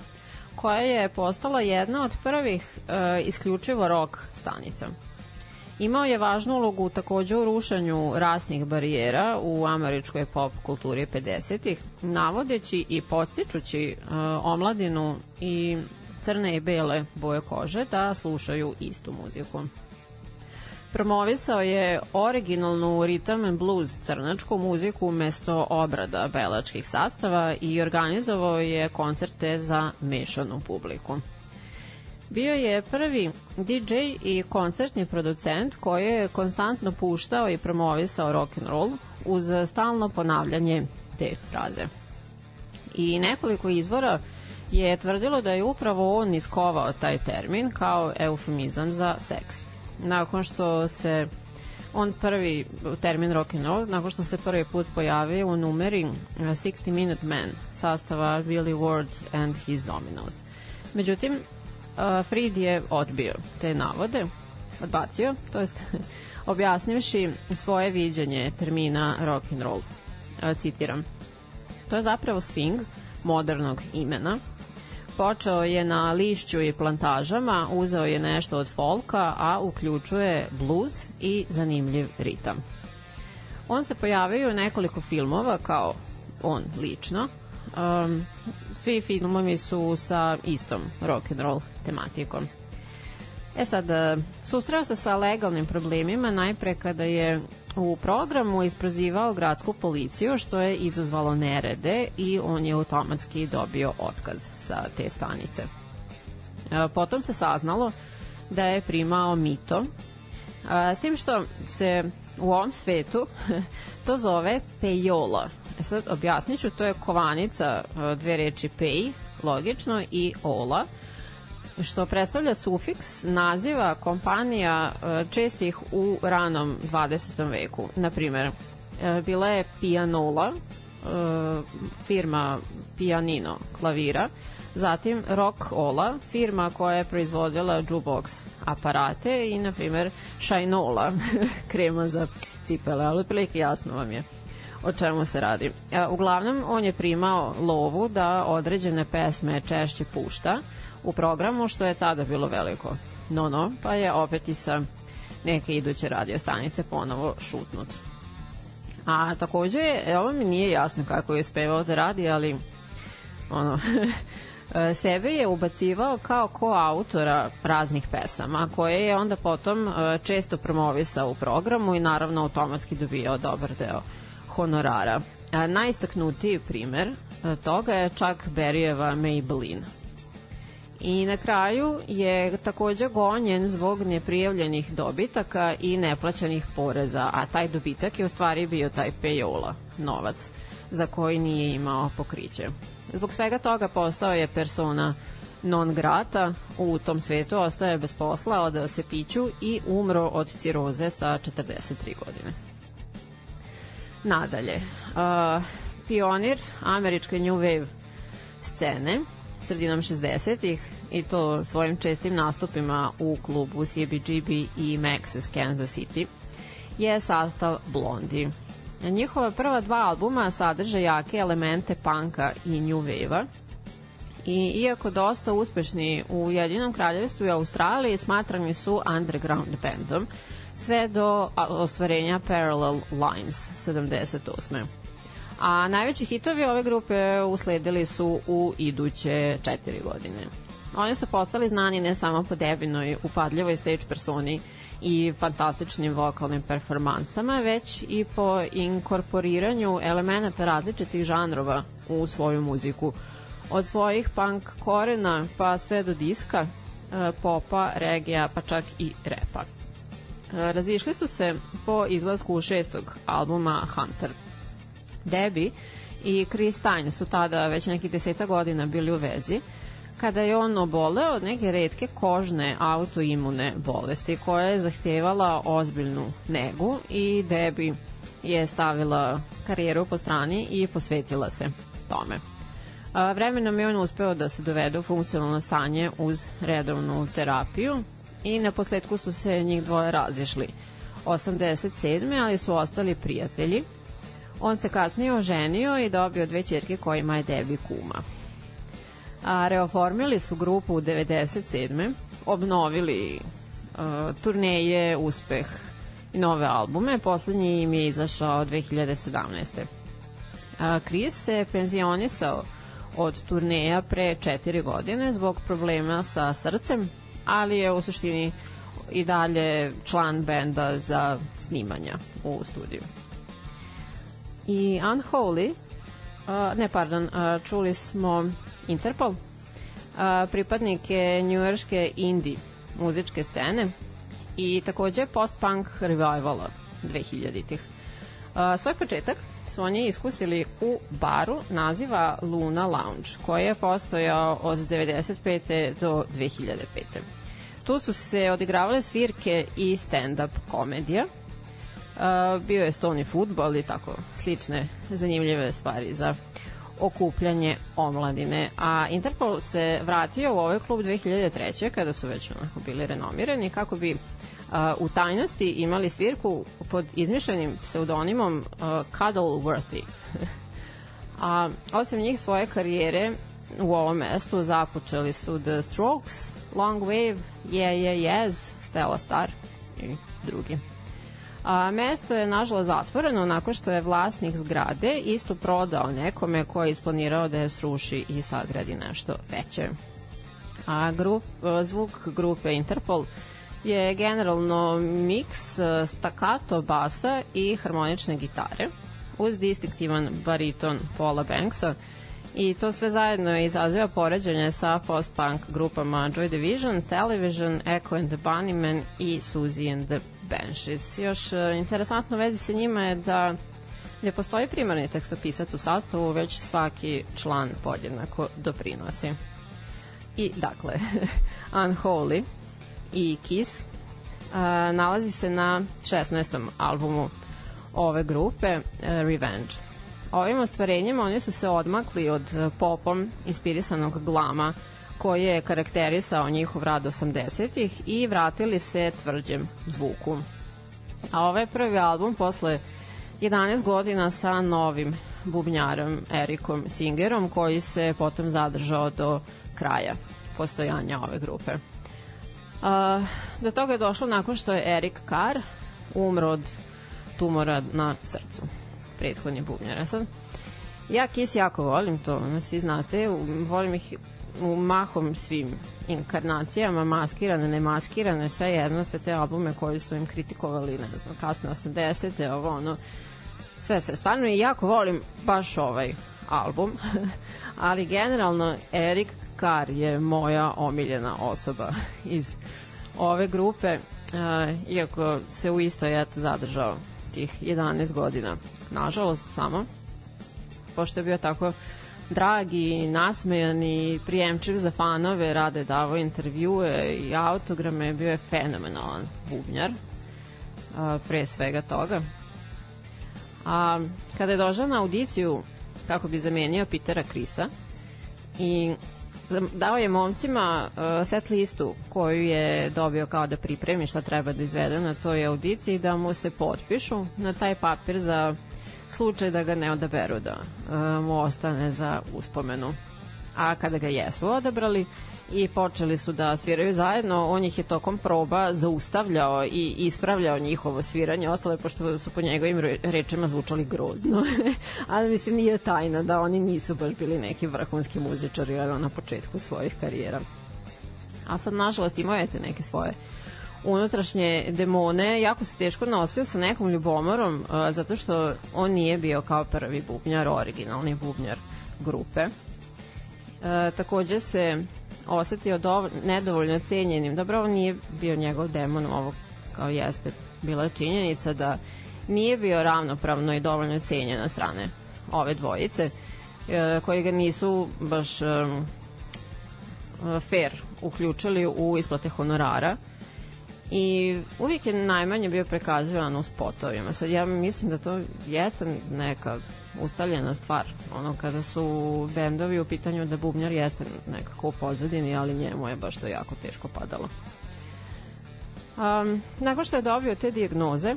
koja je postala jedna od prvih e, isključivo rock stanica. Imao je važnu ulogu takođe u rušenju rasnih barijera u američkoj pop kulturi 50-ih, navodeći i podstičući e, omladinu i crne i bele boje kože da slušaju istu muziku. Promovisao je originalnu rhythm and blues crnačku muziku umesto obrada belačkih sastava i organizovao je koncerte za mešanu publiku. Bio je prvi DJ i koncertni producent koji je konstantno puštao i promovisao rock and roll uz stalno ponavljanje te fraze. I nekoliko izvora je tvrdilo da je upravo on iskovao taj termin kao eufemizam za seks. Nakon što se on prvi termin rock and roll, nakon što se prvi put pojavio u numeri uh, 60 Minute Man sastava Billy Ward and His Dominos. Međutim, uh, Fried je odbio te navode, odbacio, to jest objasnivši svoje viđenje termina rock and roll. Uh, citiram. To je zapravo swing modernog imena, Počeo je na lišću i plantažama, uzeo je nešto od folka, a uključuje bluz i zanimljiv ritam. On se pojavio u nekoliko filmova kao on lično. Um, svi filmovi su sa istom rock and roll tematikom. E sad, e, susreo se sa legalnim problemima najpre kada je u programu isprozivao gradsku policiju što je izazvalo nerede i on je automatski dobio otkaz sa te stanice. E, Potom se saznalo da je primao mito, a, s tim što se u ovom svetu to zove pejola. E sad objasnit ću, to je kovanica e, dve reči pej, logično, i ola, što predstavlja sufiks naziva kompanija e, čestih u ranom 20. veku. Naprimer, e, bila je Pianola, e, firma Pianino klavira, zatim Rock Ola, firma koja je proizvodila jukebox aparate i, na primer, Shinola, krema za cipele, ali otprilike jasno vam je o čemu se radi. Uglavnom, on je primao lovu da određene pesme češće pušta, u programu, što je tada bilo veliko no-no, pa je opet i sa neke iduće radio stanice ponovo šutnut. A takođe, ovo mi nije jasno kako je spevao da radi, ali ono, sebe je ubacivao kao koautora raznih pesama, koje je onda potom e, često promovisao u programu i naravno automatski dobijao dobar deo honorara. A, najistaknutiji primer e, toga je čak Berijeva Maybelline I na kraju je takođe gonjen zbog neprijavljenih dobitaka i neplaćanih poreza, a taj dobitak je u stvari bio taj payola, novac, za koji nije imao pokriće. Zbog svega toga postao je persona non grata u tom svetu, ostao je bez posla, odao se piću i umro od ciroze sa 43 godine. Nadalje, uh, pionir američke New Wave scene, sredinom 60-ih i to svojim čestim nastupima u klubu CBGB i Max's Kansas City je sastav Blondie. Njihova prva dva albuma sadrže jake elemente panka i new wave-a i iako dosta uspešni u Jedinom kraljevstvu i Australiji smatrani su underground bandom sve do ostvarenja Parallel Lines 78 a najveći hitovi ove grupe usledili su u iduće četiri godine. Oni su postali znani ne samo po debinoj, upadljivoj stage personi i fantastičnim vokalnim performansama, već i po inkorporiranju elemenata različitih žanrova u svoju muziku. Od svojih punk korena pa sve do diska, e, popa, regija, pa čak i repa. E, razišli su se po izlasku šestog albuma Hunter – Debbie i Chris Stein su tada već nekih deseta godina bili u vezi kada je on oboleo od neke redke kožne autoimune bolesti koja je zahtevala ozbiljnu negu i Debbie je stavila karijeru po strani i posvetila se tome. Vremenom je on uspeo da se dovede u funkcionalno stanje uz redovnu terapiju i na posledku su se njih dvoje razišli. 87. ali su ostali prijatelji. On se kasnije oženio i dobio dve čerke kojima je Debbie kuma. A, reoformili su grupu u 97. obnovili uh, turneje, uspeh i nove albume. Poslednji im je izašao 2017. A, Chris se penzionisao od turneja pre četiri godine zbog problema sa srcem, ali je u suštini i dalje član benda za snimanja u studiju. I Unholy, uh, ne pardon, uh, čuli smo Interpol, uh, pripadnike njujorške indie muzičke scene i takođe post-punk revivala 2000-ih. Uh, svoj početak su oni iskusili u baru naziva Luna Lounge, koji je postojao od 95. do 2005. Tu su se odigravale svirke i stand-up komedija. Bio je stoni futbol i tako slične zanimljive stvari za okupljanje omladine. A Interpol se vratio u ovaj klub 2003. kada su već onako bili renomirani kako bi uh, u tajnosti imali svirku pod izmišljenim pseudonimom uh, Cuddleworthy. A osim njih svoje karijere u ovom mestu započeli su The Strokes, Long Wave, Yeah Yeah Yes, Stella Star i drugi. A, mesto je nažalost zatvoreno nakon što je vlasnik zgrade isto prodao nekome ko je isplanirao da je sruši i sagradi nešto veće. A grup, zvuk grupe Interpol je generalno miks e, stakato basa i harmonične gitare uz distinktivan bariton Paula Banksa i to sve zajedno izaziva poređenje sa post-punk grupama Joy Division, Television, Echo and the Bunnymen i Suzy and the Banshees. Još e, interesantno vezi sa njima je da ne postoji primarni tekstopisac u sastavu, već svaki član podjednako doprinosi. I dakle, Unholy i Kiss uh, nalazi se na 16. albumu ove grupe uh, Revenge. Ovim ostvarenjima oni su se odmakli od uh, popom inspirisanog glama koji je karakterisao njihov rad 80-ih i vratili se tvrđem zvuku. A ovaj prvi album posle 11 godina sa novim bubnjarom Erikom Singerom koji se potom zadržao do kraja postojanja ove grupe. Uh, do toga je došlo nakon što je Erik Carr umro od tumora na srcu. Prethodni bubnjar. A Sad, ja Kiss jako volim to, ono, svi znate, volim ih u mahom svim inkarnacijama, maskirane, nemaskirane, sve jedno, sve te albume koji su im kritikovali, ne znam, kasne 80. ovo, ono, sve, sve, stvarno i jako volim baš ovaj album, ali generalno Erik Carr je moja omiljena osoba iz ove grupe, uh, iako se u istoj eto zadržao tih 11 godina. Nažalost, samo, pošto je bio tako drag i nasmejan i prijemčiv za fanove, rado je davao intervjue i autograme, bio je fenomenalan bubnjar, a, pre svega toga. A kada je došao na audiciju kako bi zamenio Petera Krisa i dao je momcima uh, set listu koju je dobio kao da pripremi šta treba da izvede na toj audiciji da mu se potpišu na taj papir za slučaj da ga ne odaberu da uh, mu ostane za uspomenu. A kada ga jesu odabrali i počeli su da sviraju zajedno, on ih je tokom proba zaustavljao i ispravljao njihovo sviranje, ostale pošto su po njegovim rečima zvučali grozno. Ali mislim nije tajna da oni nisu baš bili neki vrhunski muzičari na početku svojih karijera. A sad nažalost imao je te neke svoje unutrašnje demone, jako se teško nosio sa nekom ljubomorom, zato što on nije bio kao prvi bubnjar, originalni bubnjar grupe. Uh, takođe se osetio dov, nedovoljno cenjenim. Dobro, ovo nije bio njegov demon, ovo kao jeste bila činjenica da nije bio ravnopravno i dovoljno cenjen od strane ove dvojice, uh, koji ga nisu baš um, fair uključili u isplate honorara i uvijek je najmanje bio prikazivan u spotovima. Sad ja mislim da to jeste neka ustaljena stvar. Ono kada su bendovi u pitanju da bubnjar jeste nekako u pozadini, ali njemu je baš to jako teško padalo. Um, nakon što je dobio te dijagnoze,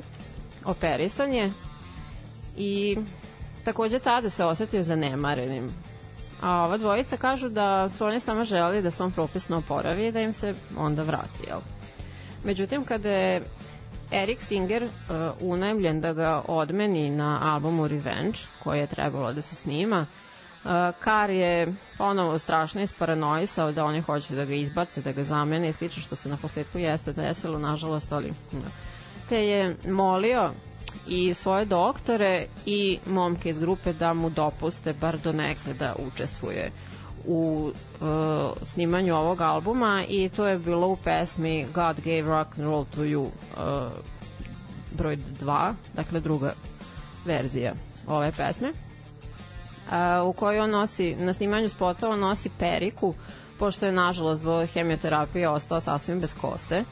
operisan je i takođe tada se osetio zanemarenim. A ova dvojica kažu da su oni samo želeli da se on propisno oporavi i da im se onda vrati, jel? Međutim, kada je Erik Singer uh, unajmljen da ga odmeni na albumu Revenge, koji je trebalo da se snima, uh, Kar je ponovo strašno isparanoisao da oni hoće da ga izbace, da ga zamene i slično što se na posledku jeste desilo, nažalost, ali te je molio i svoje doktore i momke iz grupe da mu dopuste bar do nekle da učestvuje u uh, snimanju ovog albuma i to je bilo u pesmi God Gave Rock and Roll to You uh, broj 2, dakle druga verzija ove pesme uh, u kojoj on nosi, na snimanju spota on nosi periku pošto je nažalost zbog hemioterapije ostao sasvim bez kose.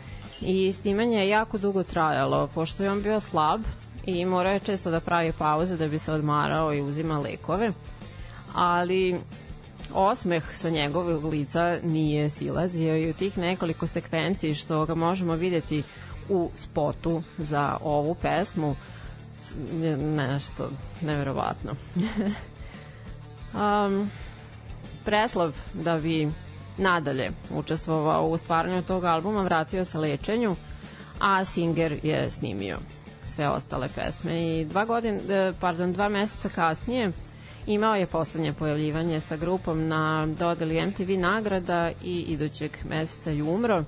I snimanje je jako dugo trajalo pošto je on bio slab i morao je često da pravi pauze da bi se odmarao i uzima lekove. Ali osmeh sa njegovog lica nije silazio i u tih nekoliko sekvenciji što ga možemo videti u spotu za ovu pesmu nešto neverovatno. um, Preslav da bi nadalje učestvovao u stvaranju tog albuma vratio se lečenju, a Singer je snimio sve ostale pesme i dva godin, e, pardon, dva meseca kasnije imao je poslednje pojavljivanje sa grupom na dodeli MTV nagrada i idućeg meseca je umro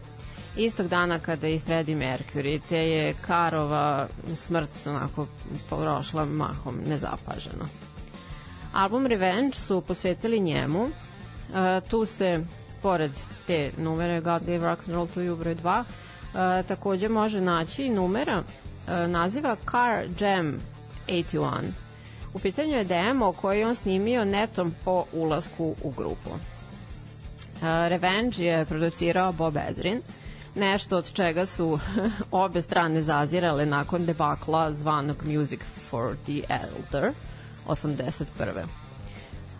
istog dana kada i Freddie Mercury, te je Karova smrt onako prošla mahom nezapaženo. Album Revenge su posvetili njemu. E, tu se, pored te numere God Gave Rock and Roll to You broj 2, e, takođe može naći i numera e, naziva Car Jam 81. U pitanju je demo koji on snimio netom po ulasku u grupu. Revenge je producirao Bob Ezrin, nešto od čega su obe strane zazirale nakon debakla zvanog Music for the Elder 81.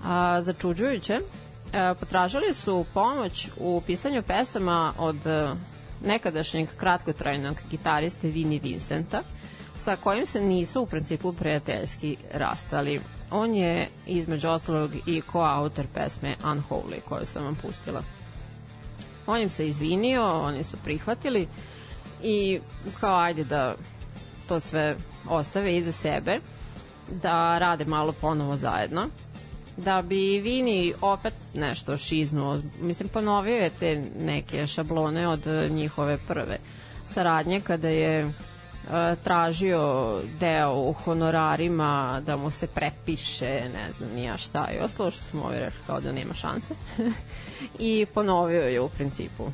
A, začuđujuće, potražili su pomoć u pisanju pesama od nekadašnjeg kratkotrajnog gitariste Vini Vincenta, sa kojim se nisu u principu prijateljski rastali. On je između ostalog i koautor pesme Unholy koju sam vam pustila. On im se izvinio, oni su prihvatili i kao ajde da to sve ostave iza sebe, da rade malo ponovo zajedno da bi Vini opet nešto šiznuo. Mislim, ponovio je te neke šablone od njihove prve saradnje kada je tražio deo u honorarima da mu se prepiše, ne znam nija šta i ostalo što smo ovi rekli kao da nema šanse i ponovio je u principu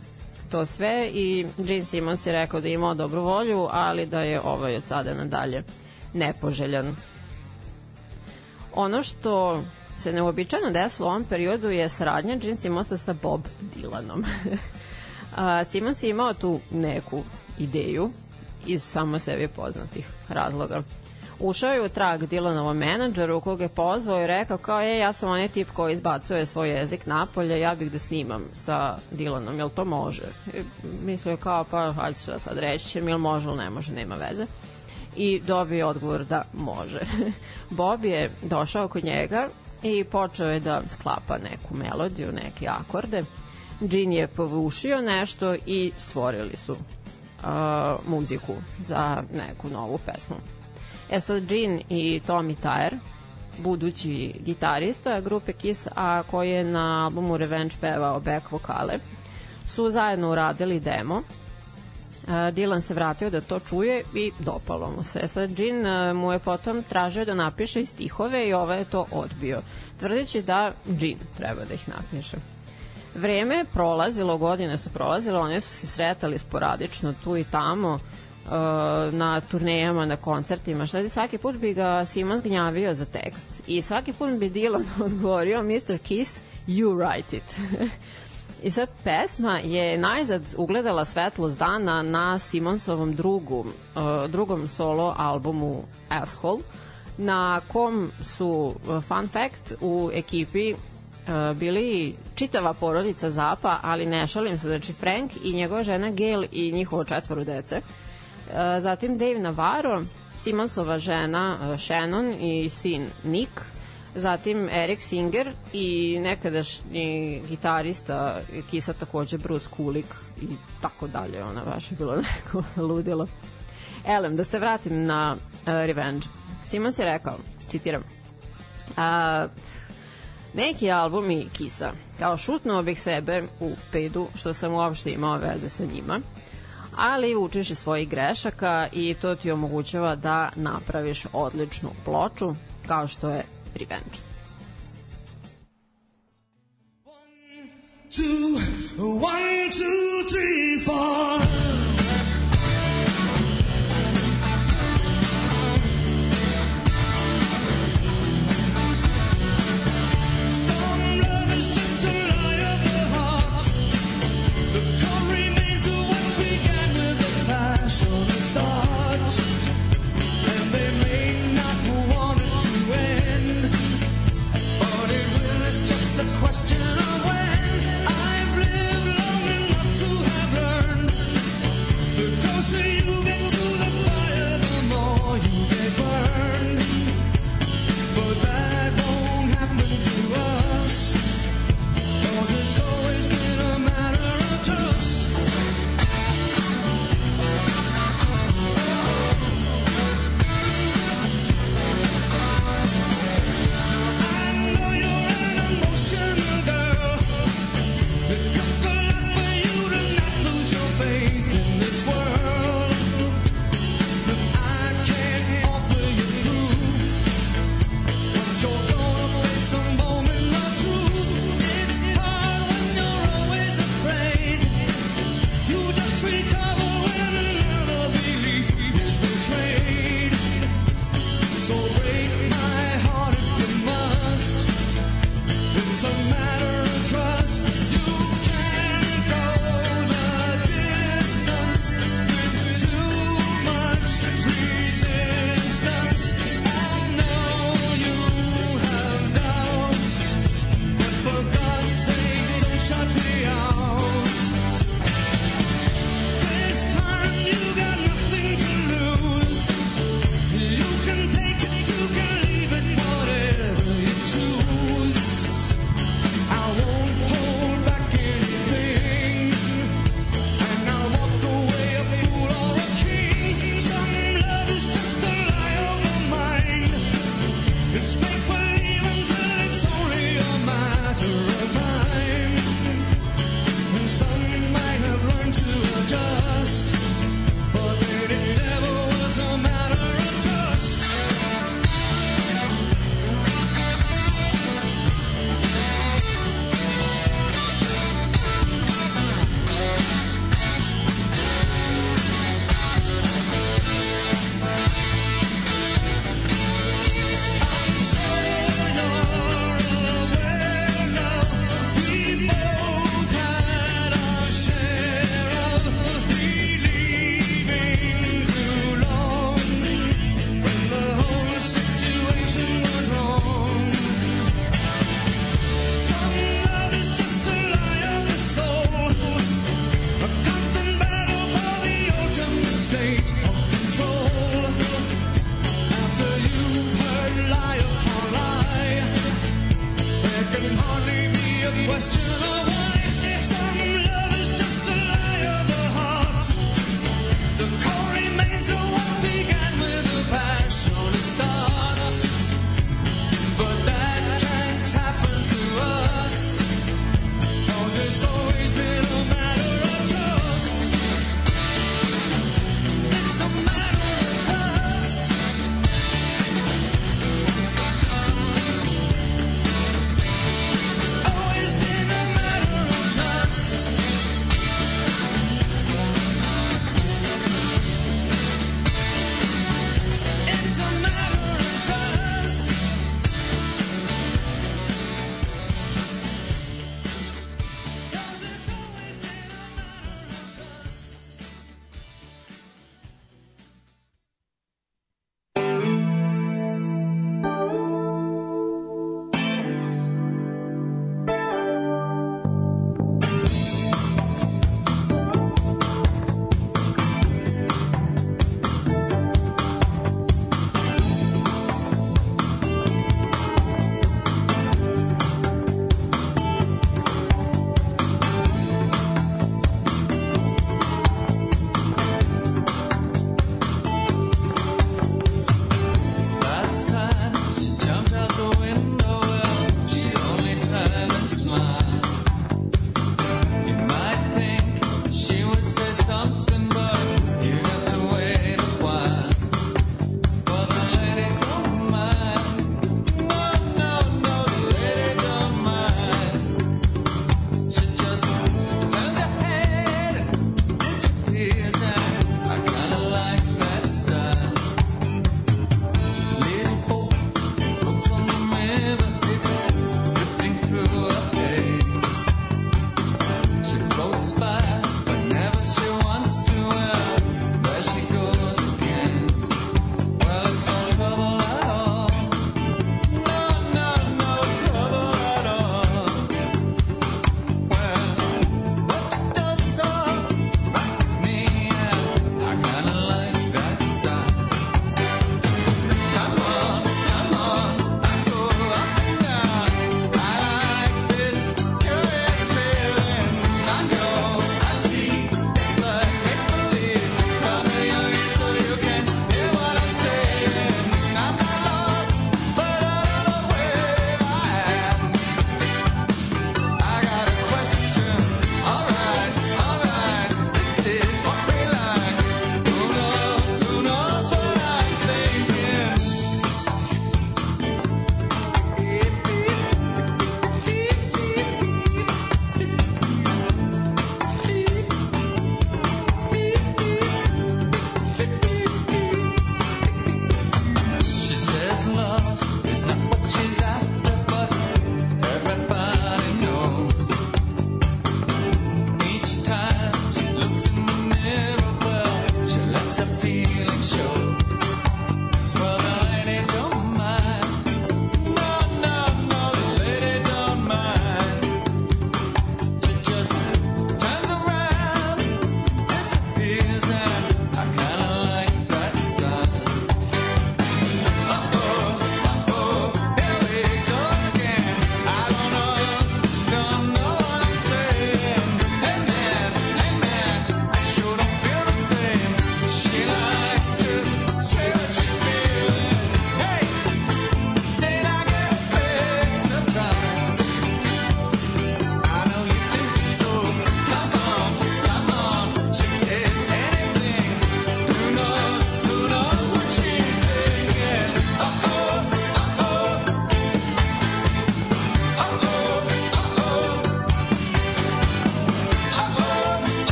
to sve i Gene Simmons je rekao da je imao dobru volju, ali da je ovaj od sada nadalje nepoželjan. Ono što se neobičajno desilo u ovom periodu je saradnja Gene Simmonsa sa Bob Dylanom. Simmons je imao tu neku ideju iz samo sebi poznatih razloga. Ušao je u trag Dylanovom menadžeru koga je pozvao i rekao kao je ja sam onaj tip koji izbacuje svoj jezik napolje, ja bih da snimam sa Dylanom, jel to može? I mislio je kao pa hajde šta sad reći će mi, jel može ili ne može, nema veze i dobio odgovor da može. Bob je došao kod njega i počeo je da sklapa neku melodiju, neke akorde. Gene je povušio nešto i stvorili su muziku za neku novu pesmu. E sad Gene i Tommy Tyre, budući gitarista grupe Kiss, a koji je na albumu Revenge pevao back vokale, su zajedno uradili demo Dylan se vratio da to čuje i dopalo mu se. Sad uh, mu je potom tražio da napiše i stihove i ovaj je to odbio, tvrdeći da Gene treba da ih napiše vreme je prolazilo, godine su prolazile, oni su se sretali sporadično tu i tamo e, na turnejama, na koncertima, šta je svaki put bi ga Simon zgnjavio za tekst i svaki put bi Dylan odgovorio Mr. Kiss, you write it. I sad pesma je najzad ugledala svetlost dana na Simonsovom drugom, e, drugom solo albumu Asshole, na kom su, e, fun fact, u ekipi E, bili čitava porodica Zapa, ali ne šalim se, znači Frank i njegova žena Gail i njihovo četvoro dece. E, zatim Dave Navarro, Simonsova žena e, Shannon i sin Nick, zatim Eric Singer i nekadašnji gitarista Kisa takođe Bruce Kulik i tako dalje, ona baš je bilo neko ludilo. Elem, da se vratim na uh, Revenge. Simons je rekao, citiram, a, uh, Neki album i kisa. Kao šutno bih sebe u pedu što sam uopšte imao veze sa njima ali učiš iz svojih grešaka i to ti omogućava da napraviš odličnu ploču kao što je Revenge. One, two, one, two, three, four.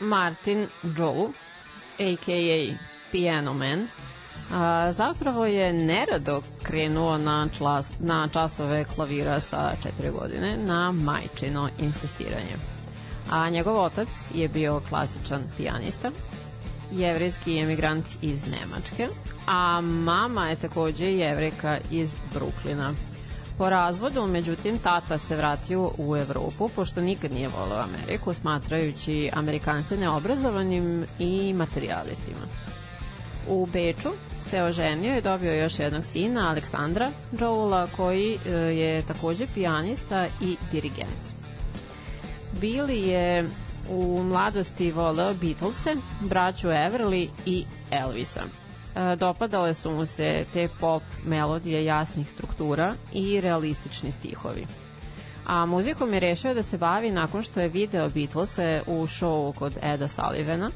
Martin Joe, a.k.a. Piano Man, a, zapravo je nerado krenuo na, člas, na časove klavira sa četiri godine na majčino insistiranje. A njegov otac je bio klasičan pijanista, jevrijski emigrant iz Nemačke, a mama je takođe jevrika iz Bruklina. Po razvodu, međutim, tata se vratio u Evropu, pošto nikad nije voleo Ameriku, smatrajući Amerikance neobrazovanim i materialistima. U Beču se oženio i dobio još jednog sina, Aleksandra Joula, koji e, je takođe pijanista i dirigent. Billy je u mladosti voleo Beatlese, braću Everly i Elvisa. E, Dopadale su mu se te pop melodije jasnih struktura i realistični stihovi. A muzikom je rešio da se bavi nakon što je video Beatlese u šovu kod Eda Sullivana,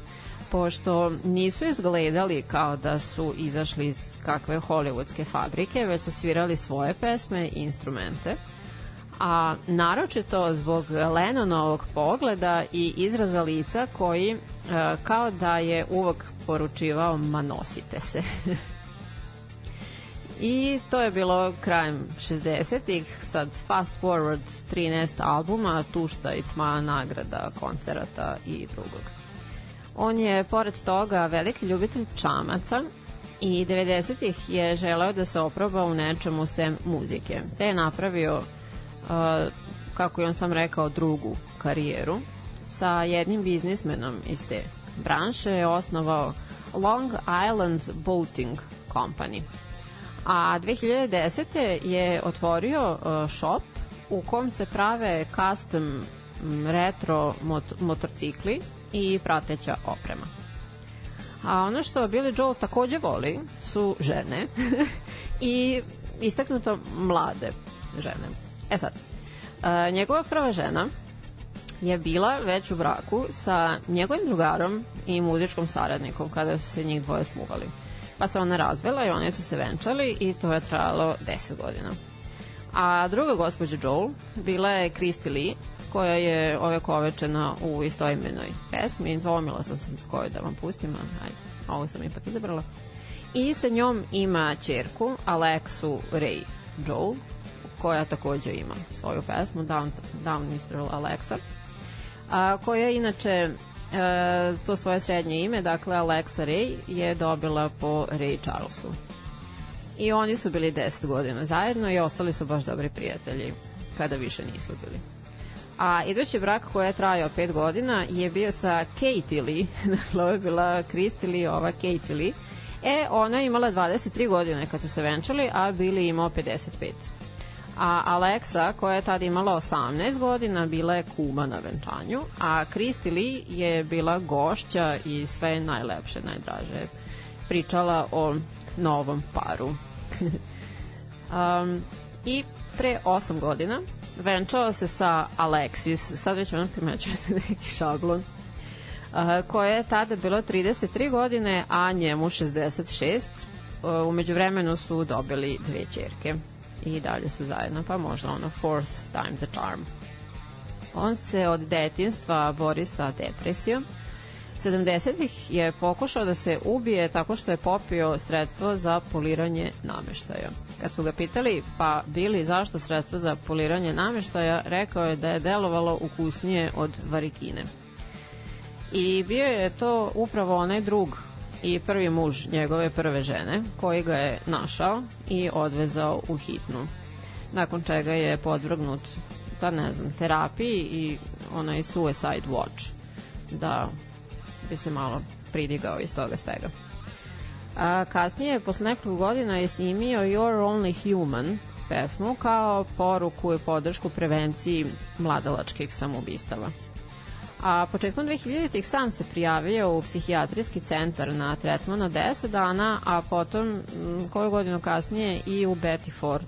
pošto nisu izgledali kao da su izašli iz kakve hollywoodske fabrike, već su svirali svoje pesme i instrumente a naročito zbog Lennonovog pogleda i izraza lica koji e, kao da je uvek poručivao ma nosite se. I to je bilo krajem 60-ih, sad fast forward 13 albuma, tušta i tma, nagrada, koncerata i drugog. On je, pored toga, veliki ljubitelj čamaca i 90-ih je želeo da se oproba u nečemu sem muzike, te je napravio kako je on sam rekao, drugu karijeru. Sa jednim biznismenom iz te branše je osnovao Long Island Boating Company. A 2010. je otvorio shop u kom se prave custom retro mot motorcikli i prateća oprema. A ono što Billy Joel takođe voli su žene i istaknuto mlade žene. E sad, a, njegova prva žena je bila već u braku sa njegovim drugarom i muzičkom saradnikom kada su se njih dvoje smuvali. Pa se ona razvela i oni su se venčali i to je trajalo 10 godina. A druga gospođa Joel bila je Christy Lee, koja je ove kovečena u istoimenoj pesmi. Dvomila sam se koju da vam pustim, ajde, ovo sam ipak izabrala. I sa njom ima čerku, Alexu Ray Joel, koja takođe ima svoju pesmu Down, Down Mr. Alexa a, koja inače e, to svoje srednje ime, dakle Alexa Ray je dobila po Ray Charlesu. I oni su bili 10 godina zajedno i ostali su baš dobri prijatelji kada više nisu bili. A idući brak koji je trajao 5 godina je bio sa Katie Lee, dakle ovo je bila Christy Lee, ova Katie Lee. E, ona je imala 23 godine kad su se venčali, a Billy imao 55 a Alexa, koja je tada imala 18 godina, bila je kuma na venčanju, a Kristi Lee je bila gošća i sve najlepše, najdraže. Pričala o novom paru. um, I pre 8 godina venčao se sa Alexis, sad već ono primećujete neki šablon, uh, koja je tada bilo 33 godine, a njemu 66. Uh, umeđu vremenu su dobili dve čerke i dalje su zajedno, pa možda ono fourth time the charm. On se od detinstva bori sa depresijom. 70-ih je pokušao da se ubije tako što je popio sredstvo za poliranje nameštaja. Kad su ga pitali, pa bili zašto sredstvo za poliranje nameštaja, rekao je da je delovalo ukusnije od varikine. I bio je to upravo onaj drug i prvi muž njegove prve žene koji ga je našao i odvezao u hitnu. Nakon čega je podvrgnut da ne znam, terapiji i onaj suicide watch da bi se malo pridigao iz toga svega. A, kasnije, posle nekoliko godina je snimio You're Only Human pesmu kao poruku i podršku prevenciji mladalačkih samoubistava a početkom 2000-ih sam se prijavio u psihijatrijski centar na tretman od 10 dana, a potom koju godinu kasnije i u Betty Ford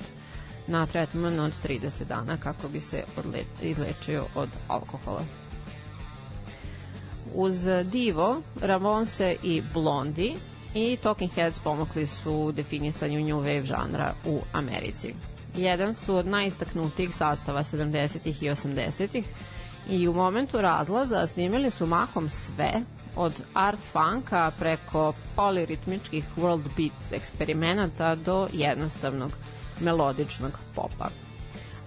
na tretman od 30 dana kako bi se odle, izlečio od alkohola. Uz Divo, Ramonse i Blondie i Talking Heads pomogli su definisanju new wave žanra u Americi. Jedan su od najistaknutijih sastava 70-ih i 80-ih, I u momentu razlaza snimili su mahom sve, od art funka preko poliritmičkih world beat eksperimenata do jednostavnog melodičnog popa.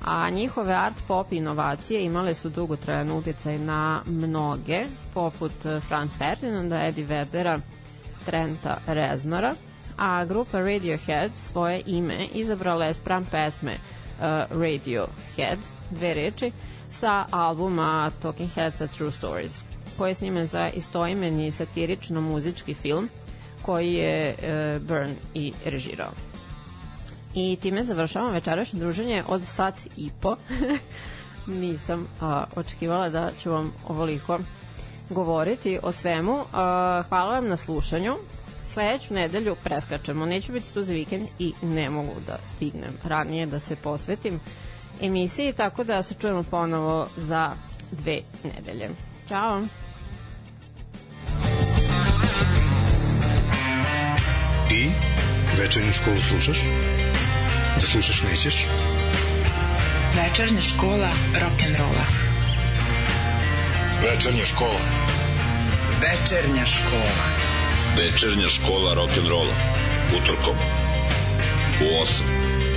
A njihove art pop inovacije imale su dugotrajan uticaj na mnoge, poput Franz Ferdinanda, Eddie Webera, Trenta Reznora, a grupa Radiohead svoje ime izabrala je spram pesme uh, Radiohead, dve reči, sa albuma Talking Heads a True Stories, koji je snimen za istoimeni satirično-muzički film koji je uh, Byrne i režirao. I time završavamo večerašnje druženje od sat i po. Nisam a, očekivala da ću vam ovoliko govoriti o svemu. A, hvala vam na slušanju. Sledeću nedelju preskačemo. Neću biti tu za vikend i ne mogu da stignem ranije da se posvetim emisiji, tako da se čujemo ponovo za dve nedelje. Ćao! I večernju školu slušaš? Da slušaš nećeš? Večernja škola rock'n'rolla. Večernja škola. Večernja škola. Večernja škola rock'n'rolla. Utorkom. U 8.